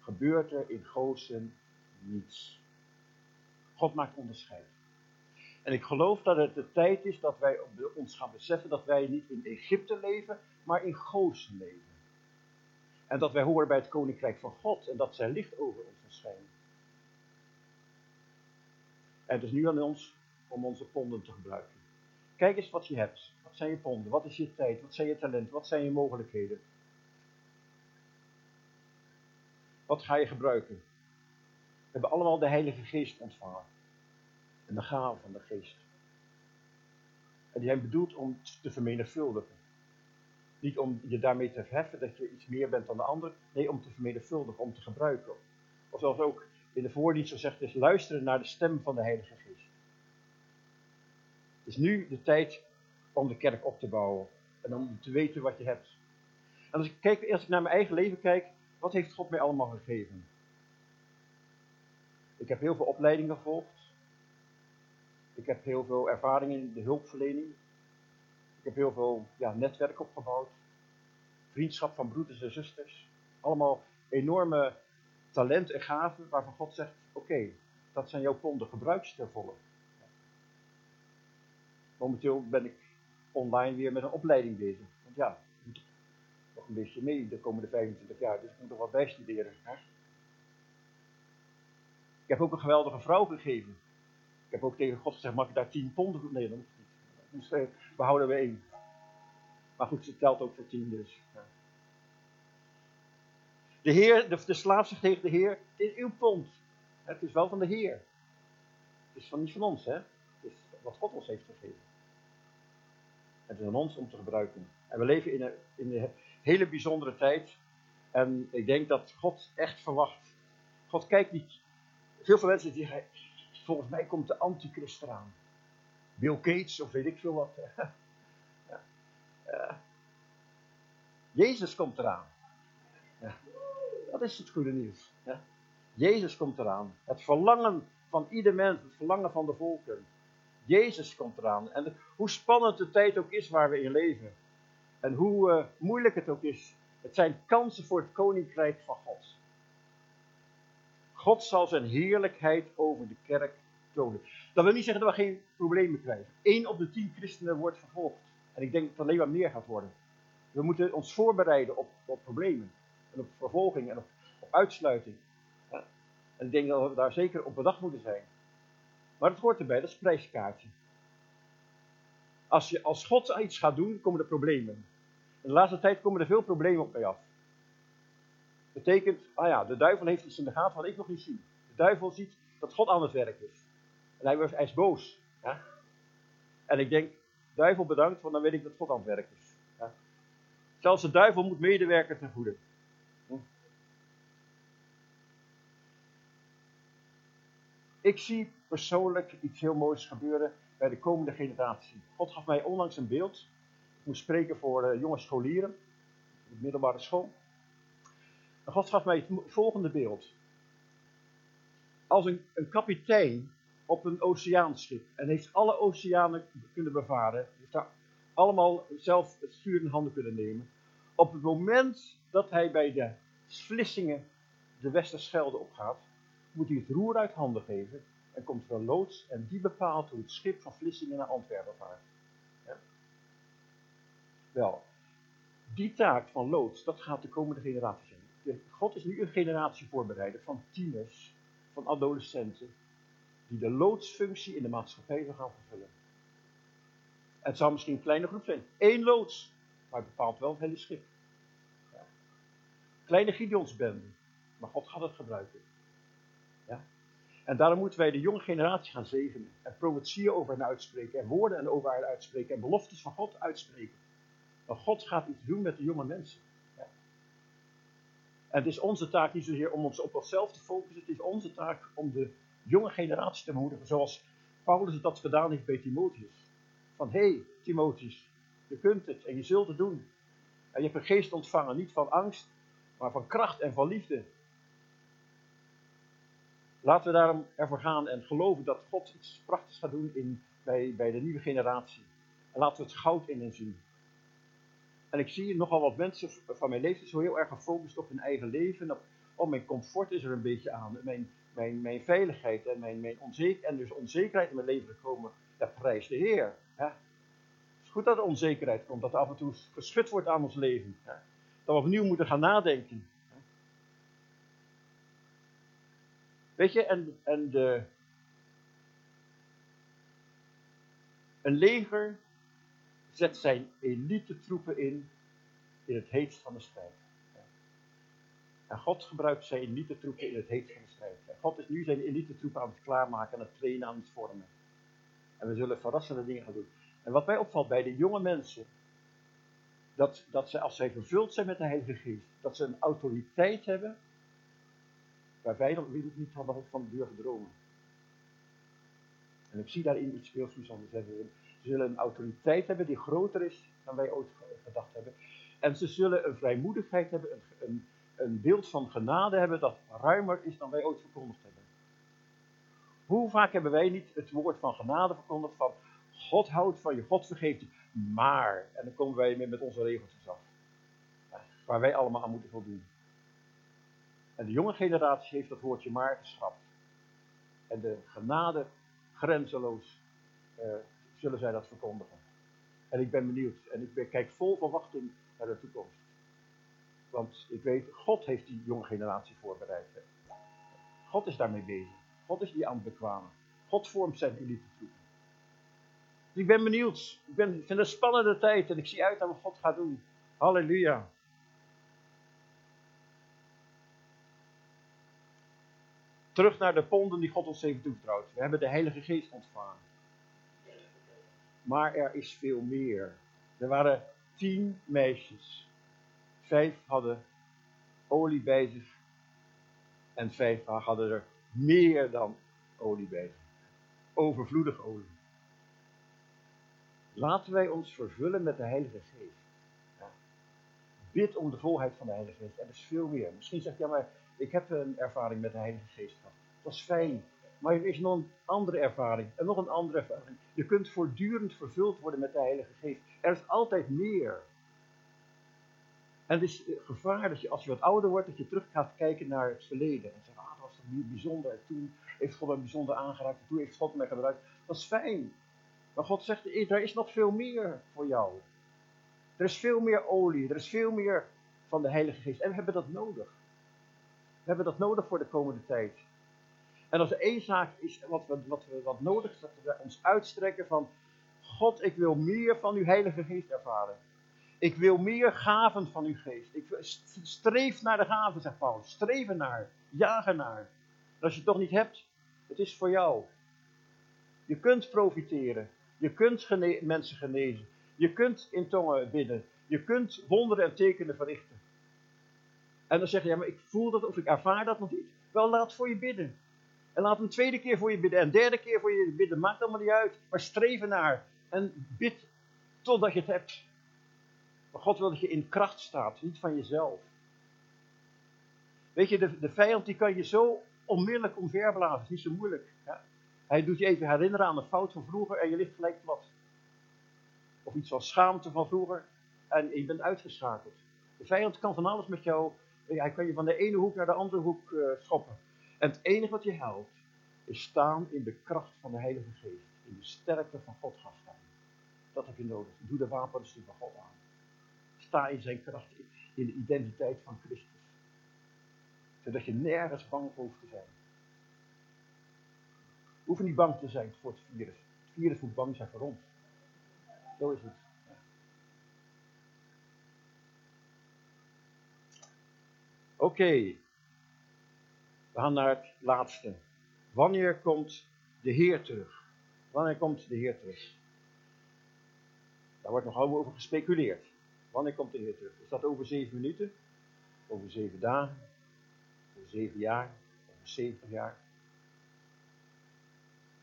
gebeurt er in Gozen niets. God maakt onderscheid. En ik geloof dat het de tijd is dat wij ons gaan beseffen dat wij niet in Egypte leven, maar in Gozen leven. En dat wij horen bij het koninkrijk van God en dat zijn licht over ons verschijnt. En het is nu aan ons om onze ponden te gebruiken. Kijk eens wat je hebt. Wat zijn je ponden? Wat is je tijd? Wat zijn je talenten? Wat zijn je mogelijkheden? Wat ga je gebruiken? We hebben allemaal de Heilige Geest ontvangen. En de gaven van de Geest. En die zijn bedoeld om te vermenigvuldigen. Niet om je daarmee te verheffen dat je iets meer bent dan de ander. Nee, om te vermenigvuldigen, om te gebruiken. Of zoals ook in de voordienst zo zegt, is luisteren naar de stem van de Heilige Geest. Is nu de tijd om de kerk op te bouwen. En om te weten wat je hebt. En als ik, kijk, naar mijn eigen leven kijk, wat heeft God mij allemaal gegeven? Ik heb heel veel opleidingen gevolgd. Ik heb heel veel ervaring in de hulpverlening. Ik heb heel veel ja, netwerk opgebouwd. Vriendschap van broeders en zusters. Allemaal enorme talent en gaven waarvan God zegt: Oké, dat zijn jouw ponden, gebruik ze ter volle. Momenteel ben ik online weer met een opleiding bezig. Want ja, nog een beetje mee de komende 25 jaar, dus ik moet nog wat bijstuderen. Hè? Ik heb ook een geweldige vrouw gegeven. Ik heb ook tegen God gezegd, mag ik daar 10 ponden voor? Nee. Dus uh, we houden we één. Maar goed, ze telt ook voor 10 dus. Ja. De Heer, de, de slaaf zegt tegen de Heer, het is uw pond. Het is wel van de Heer. Het is van, niet van ons, hè. Wat God ons heeft gegeven. Het is aan ons om te gebruiken. En we leven in een, in een hele bijzondere tijd. En ik denk dat God echt verwacht. God kijkt niet. Veel van mensen zeggen, volgens mij komt de antichrist eraan. Bill Gates of weet ik veel wat. ja. Ja. Jezus komt eraan. Ja. Dat is het goede nieuws. Jezus komt eraan. Het verlangen van ieder mens, het verlangen van de volken. Jezus komt eraan. En hoe spannend de tijd ook is waar we in leven. En hoe uh, moeilijk het ook is. Het zijn kansen voor het koninkrijk van God. God zal zijn heerlijkheid over de kerk tonen. Dat wil niet zeggen dat we geen problemen krijgen. Eén op de tien christenen wordt vervolgd. En ik denk dat het alleen maar meer gaat worden. We moeten ons voorbereiden op, op problemen. En op vervolging en op, op uitsluiting. En ik denk dat we daar zeker op bedacht moeten zijn. Maar het hoort erbij, dat is het prijskaartje. Als, je, als God iets gaat doen, komen er problemen. In de laatste tijd komen er veel problemen op mij af. Betekent, ah ja, de duivel heeft iets in de gaten wat ik nog niet zie. De duivel ziet dat God aan het werk is. En hij, hij is boos. En ik denk, duivel bedankt, want dan weet ik dat God aan het werk is. Zelfs de duivel moet medewerken ten goede. Ik zie persoonlijk iets heel moois gebeuren bij de komende generatie. God gaf mij onlangs een beeld. Ik moest spreken voor uh, jonge scholieren, de middelbare school. God gaf mij het volgende beeld. Als een, een kapitein op een oceaanschip en heeft alle oceanen kunnen bevaren, heeft daar allemaal zelf het stuur in handen kunnen nemen. Op het moment dat hij bij de Vlissingen de Westerschelde opgaat, moet hij het roer uit handen geven en komt er een loods en die bepaalt hoe het schip van Vlissingen naar Antwerpen vaart. Ja? Wel, die taak van loods, dat gaat de komende generatie zijn. God is nu een generatie voorbereider van tieners, van adolescenten, die de loodsfunctie in de maatschappij gaan vervullen. Het zou misschien een kleine groep zijn. Eén loods, maar het bepaalt wel het hele schip. Ja. Kleine Gideonsbende, maar God gaat het gebruiken. En daarom moeten wij de jonge generatie gaan zegenen. En profetieën over hen uitspreken. En woorden en over hen uitspreken. En beloftes van God uitspreken. Want God gaat iets doen met de jonge mensen. Ja. En het is onze taak niet zozeer om ons op onszelf te focussen. Het is onze taak om de jonge generatie te moedigen. Zoals Paulus dat gedaan heeft bij Timotheus. Van hé, hey, Timotheus, je kunt het en je zult het doen. En je hebt een geest ontvangen, niet van angst, maar van kracht en van liefde. Laten we daarom ervoor gaan en geloven dat God iets prachtigs gaat doen in, bij, bij de nieuwe generatie. En laten we het goud in hen zien. En ik zie nogal wat mensen van mijn leeftijd zo heel erg gefocust op hun eigen leven. Op, oh, mijn comfort is er een beetje aan. Mijn, mijn, mijn veiligheid en, mijn, mijn onzeker, en dus onzekerheid in mijn leven gekomen. Dat prijst de Heer. Het is goed dat er onzekerheid komt, dat er af en toe geschud wordt aan ons leven. Dat we opnieuw moeten gaan nadenken. Weet je, en, en de, een leger zet zijn elite troepen in, in het heetst van de strijd. En God gebruikt zijn elite troepen in het heetst van de strijd. En God is nu zijn elite troepen aan het klaarmaken, aan het trainen, aan het vormen. En we zullen verrassende dingen gaan doen. En wat mij opvalt bij de jonge mensen, dat, dat ze als zij vervuld zijn met de Heilige Geest, dat ze een autoriteit hebben wij nog niet hadden van durven dromen. En ik zie daarin iets veel bijzonders. Ze zullen een autoriteit hebben die groter is dan wij ooit gedacht hebben. En ze zullen een vrijmoedigheid hebben, een, een, een beeld van genade hebben dat ruimer is dan wij ooit verkondigd hebben. Hoe vaak hebben wij niet het woord van genade verkondigd van God houdt van je, God vergeeft je, maar, en dan komen wij met onze regeltjes af. Waar wij allemaal aan moeten voldoen. En de jonge generatie heeft dat woordje maar geschrapt. En de genade grenzeloos uh, zullen zij dat verkondigen. En ik ben benieuwd. En ik kijk vol verwachting naar de toekomst. Want ik weet, God heeft die jonge generatie voorbereid. God is daarmee bezig. God is die aan het bekwamen. God vormt zijn elite troepen. Dus ik ben benieuwd. Ik, ben, ik vind het een spannende tijd en ik zie uit naar wat God gaat doen. Halleluja. Terug naar de ponden die God ons heeft toevertrouwd. We hebben de Heilige Geest ontvangen. Maar er is veel meer. Er waren tien meisjes. Vijf hadden olie bij zich. En vijf hadden er meer dan olie bij zich. Overvloedig olie. Laten wij ons vervullen met de Heilige Geest. Ja. Bid om de volheid van de Heilige Geest. Er is veel meer. Misschien zeg je, ja maar ik heb een ervaring met de Heilige Geest gehad. Dat is fijn. Maar er is nog een andere ervaring. En nog een andere ervaring. Je kunt voortdurend vervuld worden met de Heilige Geest. Er is altijd meer. En het is gevaar dat je als je wat ouder wordt, dat je terug gaat kijken naar het verleden. En zegt, ah, dat was toch bijzonder. En toen heeft God me bijzonder aangeraakt. En toen heeft God mij gebruikt. Dat is fijn. Maar God zegt, er is nog veel meer voor jou. Er is veel meer olie. Er is veel meer van de Heilige Geest. En we hebben dat nodig. We hebben dat nodig voor de komende tijd. En als één zaak is wat, we, wat, we, wat nodig is, dat we ons uitstrekken van God, ik wil meer van uw Heilige Geest ervaren. Ik wil meer gaven van uw geest. Ik streef naar de gaven, zegt Paulus. Streven naar, jagen naar. Als je het toch niet hebt, het is voor jou. Je kunt profiteren. Je kunt mensen genezen. Je kunt in tongen bidden. Je kunt wonderen en tekenen verrichten. En dan zeg je, ja, maar ik voel dat of ik ervaar dat nog niet. Wel, laat voor je bidden. En laat een tweede keer voor je bidden. En derde keer voor je bidden. Maakt allemaal niet uit. Maar streven naar. En bid totdat je het hebt. Maar God wil dat je in kracht staat. Niet van jezelf. Weet je, de, de vijand die kan je zo onmiddellijk omverblazen. is niet zo moeilijk. Hij doet je even herinneren aan een fout van vroeger en je ligt gelijk plat. Of iets van schaamte van vroeger en je bent uitgeschakeld. De vijand kan van alles met jou. Hij kan je van de ene hoek naar de andere hoek uh, schoppen. En het enige wat je helpt, is staan in de kracht van de Heilige Geest. In de sterkte van God gaan staan. Dat heb je nodig. Doe de wapens van God aan. Sta in zijn kracht, in de identiteit van Christus. Zodat je nergens bang hoeft te zijn. Hoeven niet bang te zijn voor het virus. Het virus moet bang zijn voor ons. Zo is het. Oké. We gaan naar het laatste. Wanneer komt de Heer terug? Wanneer komt de Heer terug? Daar wordt nogal over gespeculeerd. Wanneer komt de Heer terug? Is dat over zeven minuten? Over zeven dagen? Over zeven jaar? Over zeventig jaar?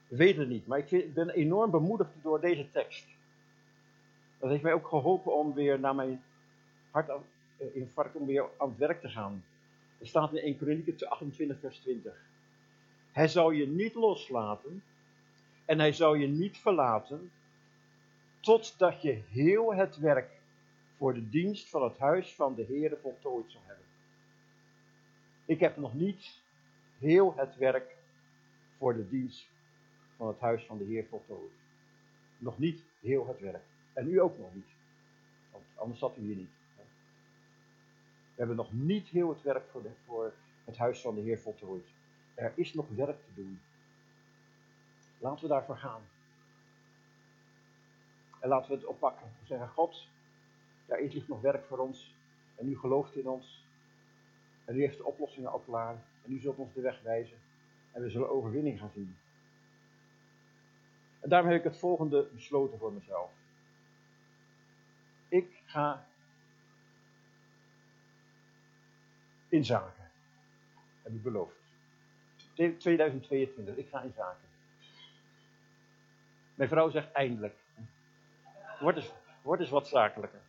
We weten het niet, maar ik, ben enorm bemoedigd door deze tekst. Dat heeft mij ook geholpen om weer naar mijn hartinfarct, om weer aan het werk te gaan. Er staat in 1 Kronieken 28 vers 20. Hij zou je niet loslaten en hij zou je niet verlaten totdat je heel het werk voor de dienst van het huis van de Heere voltooid zou hebben. Ik heb nog niet heel het werk voor de dienst van het huis van de Heer voltooid. Nog niet heel het werk. En u ook nog niet. Want anders zat u hier niet. We hebben nog niet heel het werk voor, de, voor het huis van de Heer voltooid. Er is nog werk te doen. Laten we daarvoor gaan. En laten we het oppakken. We zeggen, God, daar is nog werk voor ons. En u gelooft in ons. En u heeft de oplossingen al klaar. En u zult ons de weg wijzen. En we zullen overwinning gaan zien. En daarom heb ik het volgende besloten voor mezelf. Ik ga in zaken. Heb ik beloofd. 2022, ik ga in zaken. Mijn vrouw zegt eindelijk. Word eens, word eens wat zakelijker.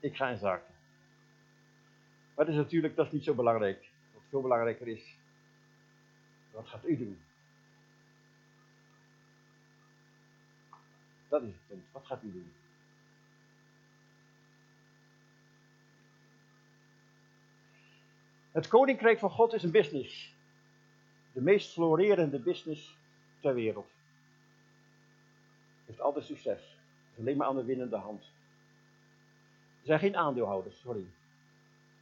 Ik ga in zaken. Maar dat is natuurlijk, dat is niet zo belangrijk. Wat veel belangrijker is, wat gaat u doen? Dat is het punt. Wat gaat u doen? Het koninkrijk van God is een business. De meest florerende business ter wereld. Heeft altijd succes. Is alleen maar aan de winnende hand. Er zijn geen aandeelhouders, sorry.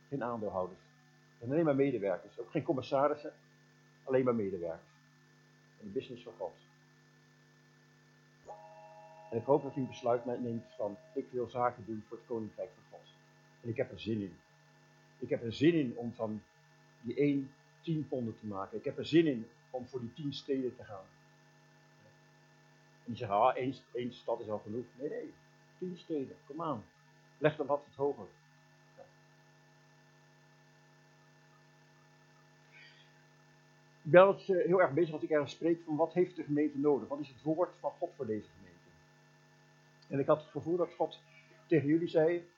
Geen aandeelhouders. Er zijn alleen maar medewerkers. Ook geen commissarissen. Alleen maar medewerkers. Een business van God. En ik hoop dat u een besluit neemt van, ik wil zaken doen voor het koninkrijk van God. En ik heb er zin in. Ik heb er zin in om van die 1 10 ponden te maken. Ik heb er zin in om voor die 10 steden te gaan. En die zeggen, ah, één, één stad is al genoeg. Nee, nee, 10 steden, kom aan. Leg dan wat het hoger. Ik ben altijd heel erg bezig als ik ergens spreek van wat heeft de gemeente nodig? Wat is het woord van God voor deze gemeente? En ik had het gevoel dat God tegen jullie zei: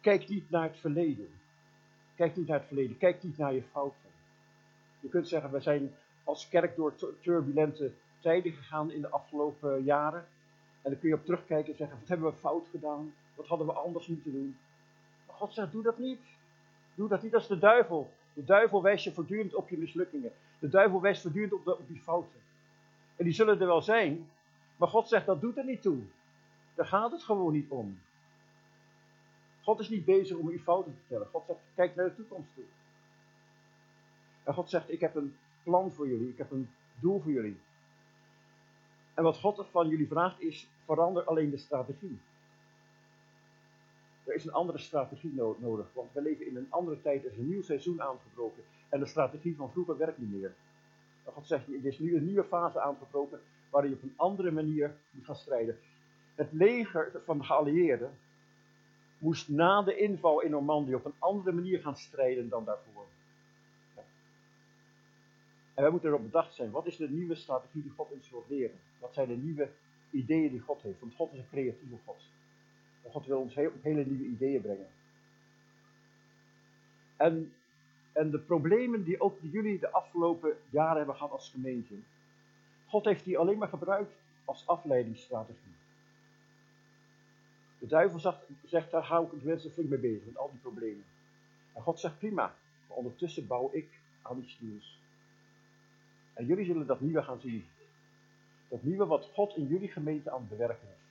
Kijk niet naar het verleden. Kijk niet naar het verleden. Kijk niet naar je fouten. Je kunt zeggen: We zijn als kerk door turbulente tijden gegaan in de afgelopen jaren. En dan kun je op terugkijken en zeggen: Wat hebben we fout gedaan? Wat hadden we anders moeten doen? Maar God zegt: Doe dat niet. Doe dat niet als de duivel. De duivel wijst je voortdurend op je mislukkingen. De duivel wijst voortdurend op, de, op je fouten. En die zullen er wel zijn. Maar God zegt: Dat doet er niet toe. Daar gaat het gewoon niet om. God is niet bezig om uw fouten te vertellen. God zegt, kijk naar de toekomst toe. En God zegt, ik heb een plan voor jullie. Ik heb een doel voor jullie. En wat God van jullie vraagt is, verander alleen de strategie. Er is een andere strategie nodig, want we leven in een andere tijd. Er is een nieuw seizoen aangebroken. En de strategie van vroeger werkt niet meer. God zegt, er is nu een nieuwe fase aangebroken waarin je op een andere manier moet gaan strijden. Het leger van de geallieerden moest na de inval in Normandië op een andere manier gaan strijden dan daarvoor. En wij moeten erop bedacht zijn, wat is de nieuwe strategie die God ons wil leren? Wat zijn de nieuwe ideeën die God heeft? Want God is een creatieve God. God wil ons hele nieuwe ideeën brengen. En, en de problemen die ook jullie de afgelopen jaren hebben gehad als gemeente, God heeft die alleen maar gebruikt als afleidingsstrategie. De duivel zegt, zegt daar hou ik de mensen flink mee bezig, met al die problemen. En God zegt prima, maar ondertussen bouw ik aan iets nieuws. En jullie zullen dat nieuwe gaan zien. Dat nieuwe wat God in jullie gemeente aan het bewerken is.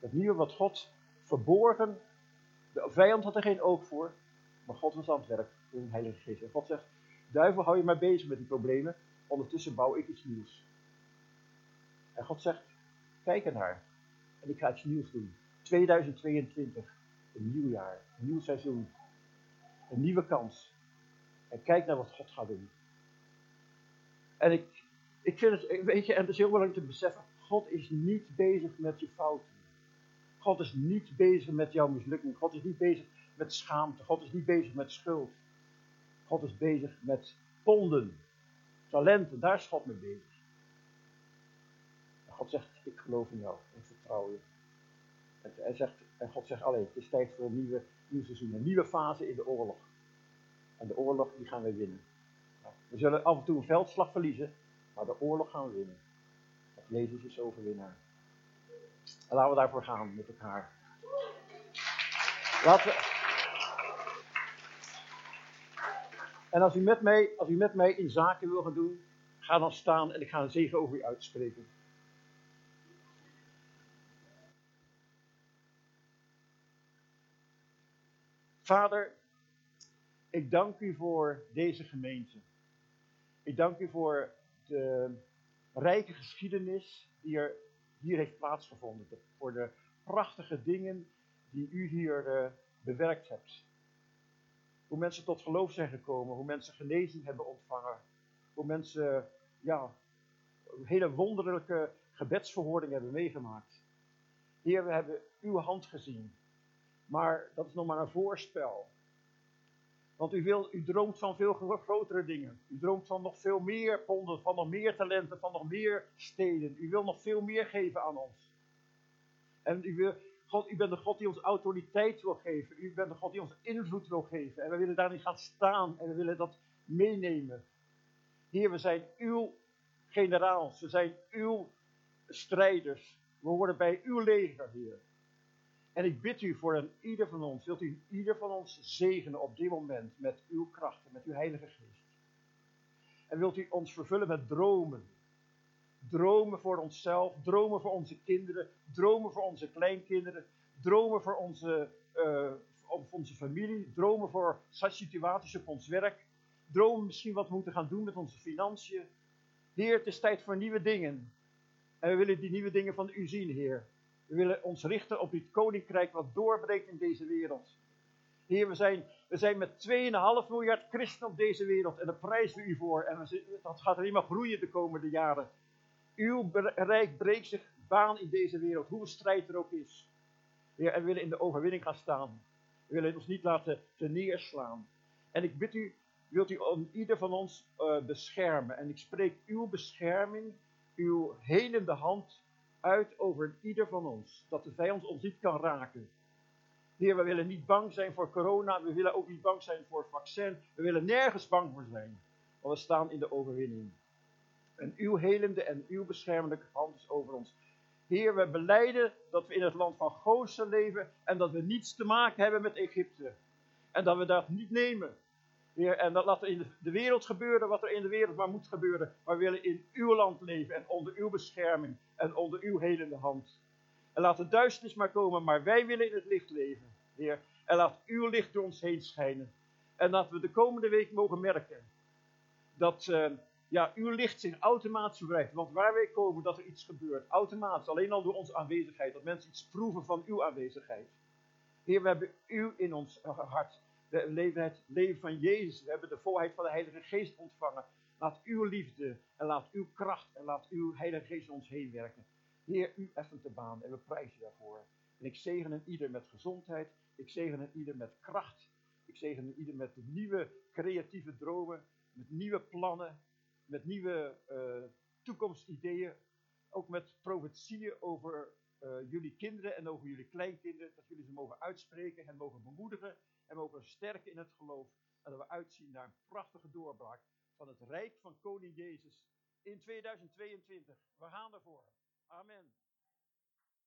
Dat nieuwe wat God verborgen, de vijand had er geen oog voor, maar God was aan het werk door een Heilige Geest. En God zegt, duivel hou je maar bezig met die problemen, ondertussen bouw ik iets nieuws. En God zegt, kijk ernaar. En ik ga iets nieuws doen. 2022, een nieuw jaar, een nieuw seizoen, een nieuwe kans. En kijk naar wat God gaat doen. En ik, ik vind het, weet je, en het is heel belangrijk te beseffen, God is niet bezig met je fouten. God is niet bezig met jouw mislukking. God is niet bezig met schaamte. God is niet bezig met schuld. God is bezig met ponden, talenten. Daar is God mee bezig. God zegt, ik geloof in jou. Ik vertrouw je. Zegt, en God zegt, alleen, het is tijd voor een nieuwe, nieuw seizoen. Een nieuwe fase in de oorlog. En de oorlog, die gaan we winnen. We zullen af en toe een veldslag verliezen, maar de oorlog gaan we winnen. Jezus is overwinnaar. En laten we daarvoor gaan met elkaar. Laten. En als u, met mij, als u met mij in zaken wil gaan doen, ga dan staan en ik ga een zegen over u uitspreken. Vader, ik dank u voor deze gemeente. Ik dank u voor de rijke geschiedenis die er hier heeft plaatsgevonden. Voor de prachtige dingen die u hier uh, bewerkt hebt. Hoe mensen tot geloof zijn gekomen, hoe mensen genezing hebben ontvangen. Hoe mensen ja, hele wonderlijke gebedsverhoordingen hebben meegemaakt. Heer, we hebben uw hand gezien. Maar dat is nog maar een voorspel. Want u, wil, u droomt van veel grotere dingen. U droomt van nog veel meer ponden, van nog meer talenten, van nog meer steden. U wil nog veel meer geven aan ons. En u, wil, God, u bent de God die ons autoriteit wil geven. U bent de God die ons invloed wil geven. En we willen daarin gaan staan en we willen dat meenemen. Heer, we zijn uw generaals. We zijn uw strijders. We horen bij uw leger, Heer. En ik bid u voor een ieder van ons, wilt u ieder van ons zegenen op dit moment met uw krachten, met uw Heilige Geest. En wilt u ons vervullen met dromen. Dromen voor onszelf, dromen voor onze kinderen, dromen voor onze kleinkinderen, dromen voor onze, uh, onze familie, dromen voor situaties op ons werk, dromen misschien wat we moeten gaan doen met onze financiën. Heer, het is tijd voor nieuwe dingen. En we willen die nieuwe dingen van u zien, Heer. We willen ons richten op dit koninkrijk wat doorbreekt in deze wereld. Heer, we zijn, we zijn met 2,5 miljard christenen op deze wereld en daar prijzen we u voor. En dat gaat alleen maar groeien de komende jaren. Uw rijk breekt zich baan in deze wereld, hoe strijd er ook is. Heer, en we willen in de overwinning gaan staan. We willen ons niet laten neerslaan. En ik bid u, wilt u ieder van ons uh, beschermen. En ik spreek uw bescherming, uw helende hand uit over ieder van ons. Dat de vijand ons niet kan raken. Heer, we willen niet bang zijn voor corona. We willen ook niet bang zijn voor het vaccin. We willen nergens bang voor zijn. Want we staan in de overwinning. En uw helende en uw beschermende hand is over ons. Heer, we beleiden dat we in het land van Gozen leven en dat we niets te maken hebben met Egypte. En dat we dat niet nemen. Heer, en dat laat er in de wereld gebeuren wat er in de wereld maar moet gebeuren. Maar we willen in uw land leven en onder uw bescherming en onder uw helende hand. En laat de duisternis maar komen, maar wij willen in het licht leven, Heer. En laat uw licht door ons heen schijnen. En dat we de komende week mogen merken dat uh, ja, uw licht zich automatisch verbreidt. Want waar wij komen, dat er iets gebeurt. Automatisch, alleen al door onze aanwezigheid. Dat mensen iets proeven van uw aanwezigheid. Heer, we hebben u in ons hart. We leven het leven van Jezus. We hebben de volheid van de Heilige Geest ontvangen. Laat uw liefde en laat uw kracht en laat uw Heilige Geest ons heen werken. Heer, u effent de baan en we prijzen daarvoor. En ik zegen een ieder met gezondheid. Ik zegen een ieder met kracht. Ik zegen een ieder met nieuwe creatieve dromen. Met nieuwe plannen. Met nieuwe uh, toekomstideeën. Ook met profetieën over uh, jullie kinderen en over jullie kleinkinderen. Dat jullie ze mogen uitspreken en mogen bemoedigen en mogen sterken in het geloof. En dat we uitzien naar een prachtige doorbraak van het Rijk van Koning Jezus in 2022. We gaan ervoor. Amen.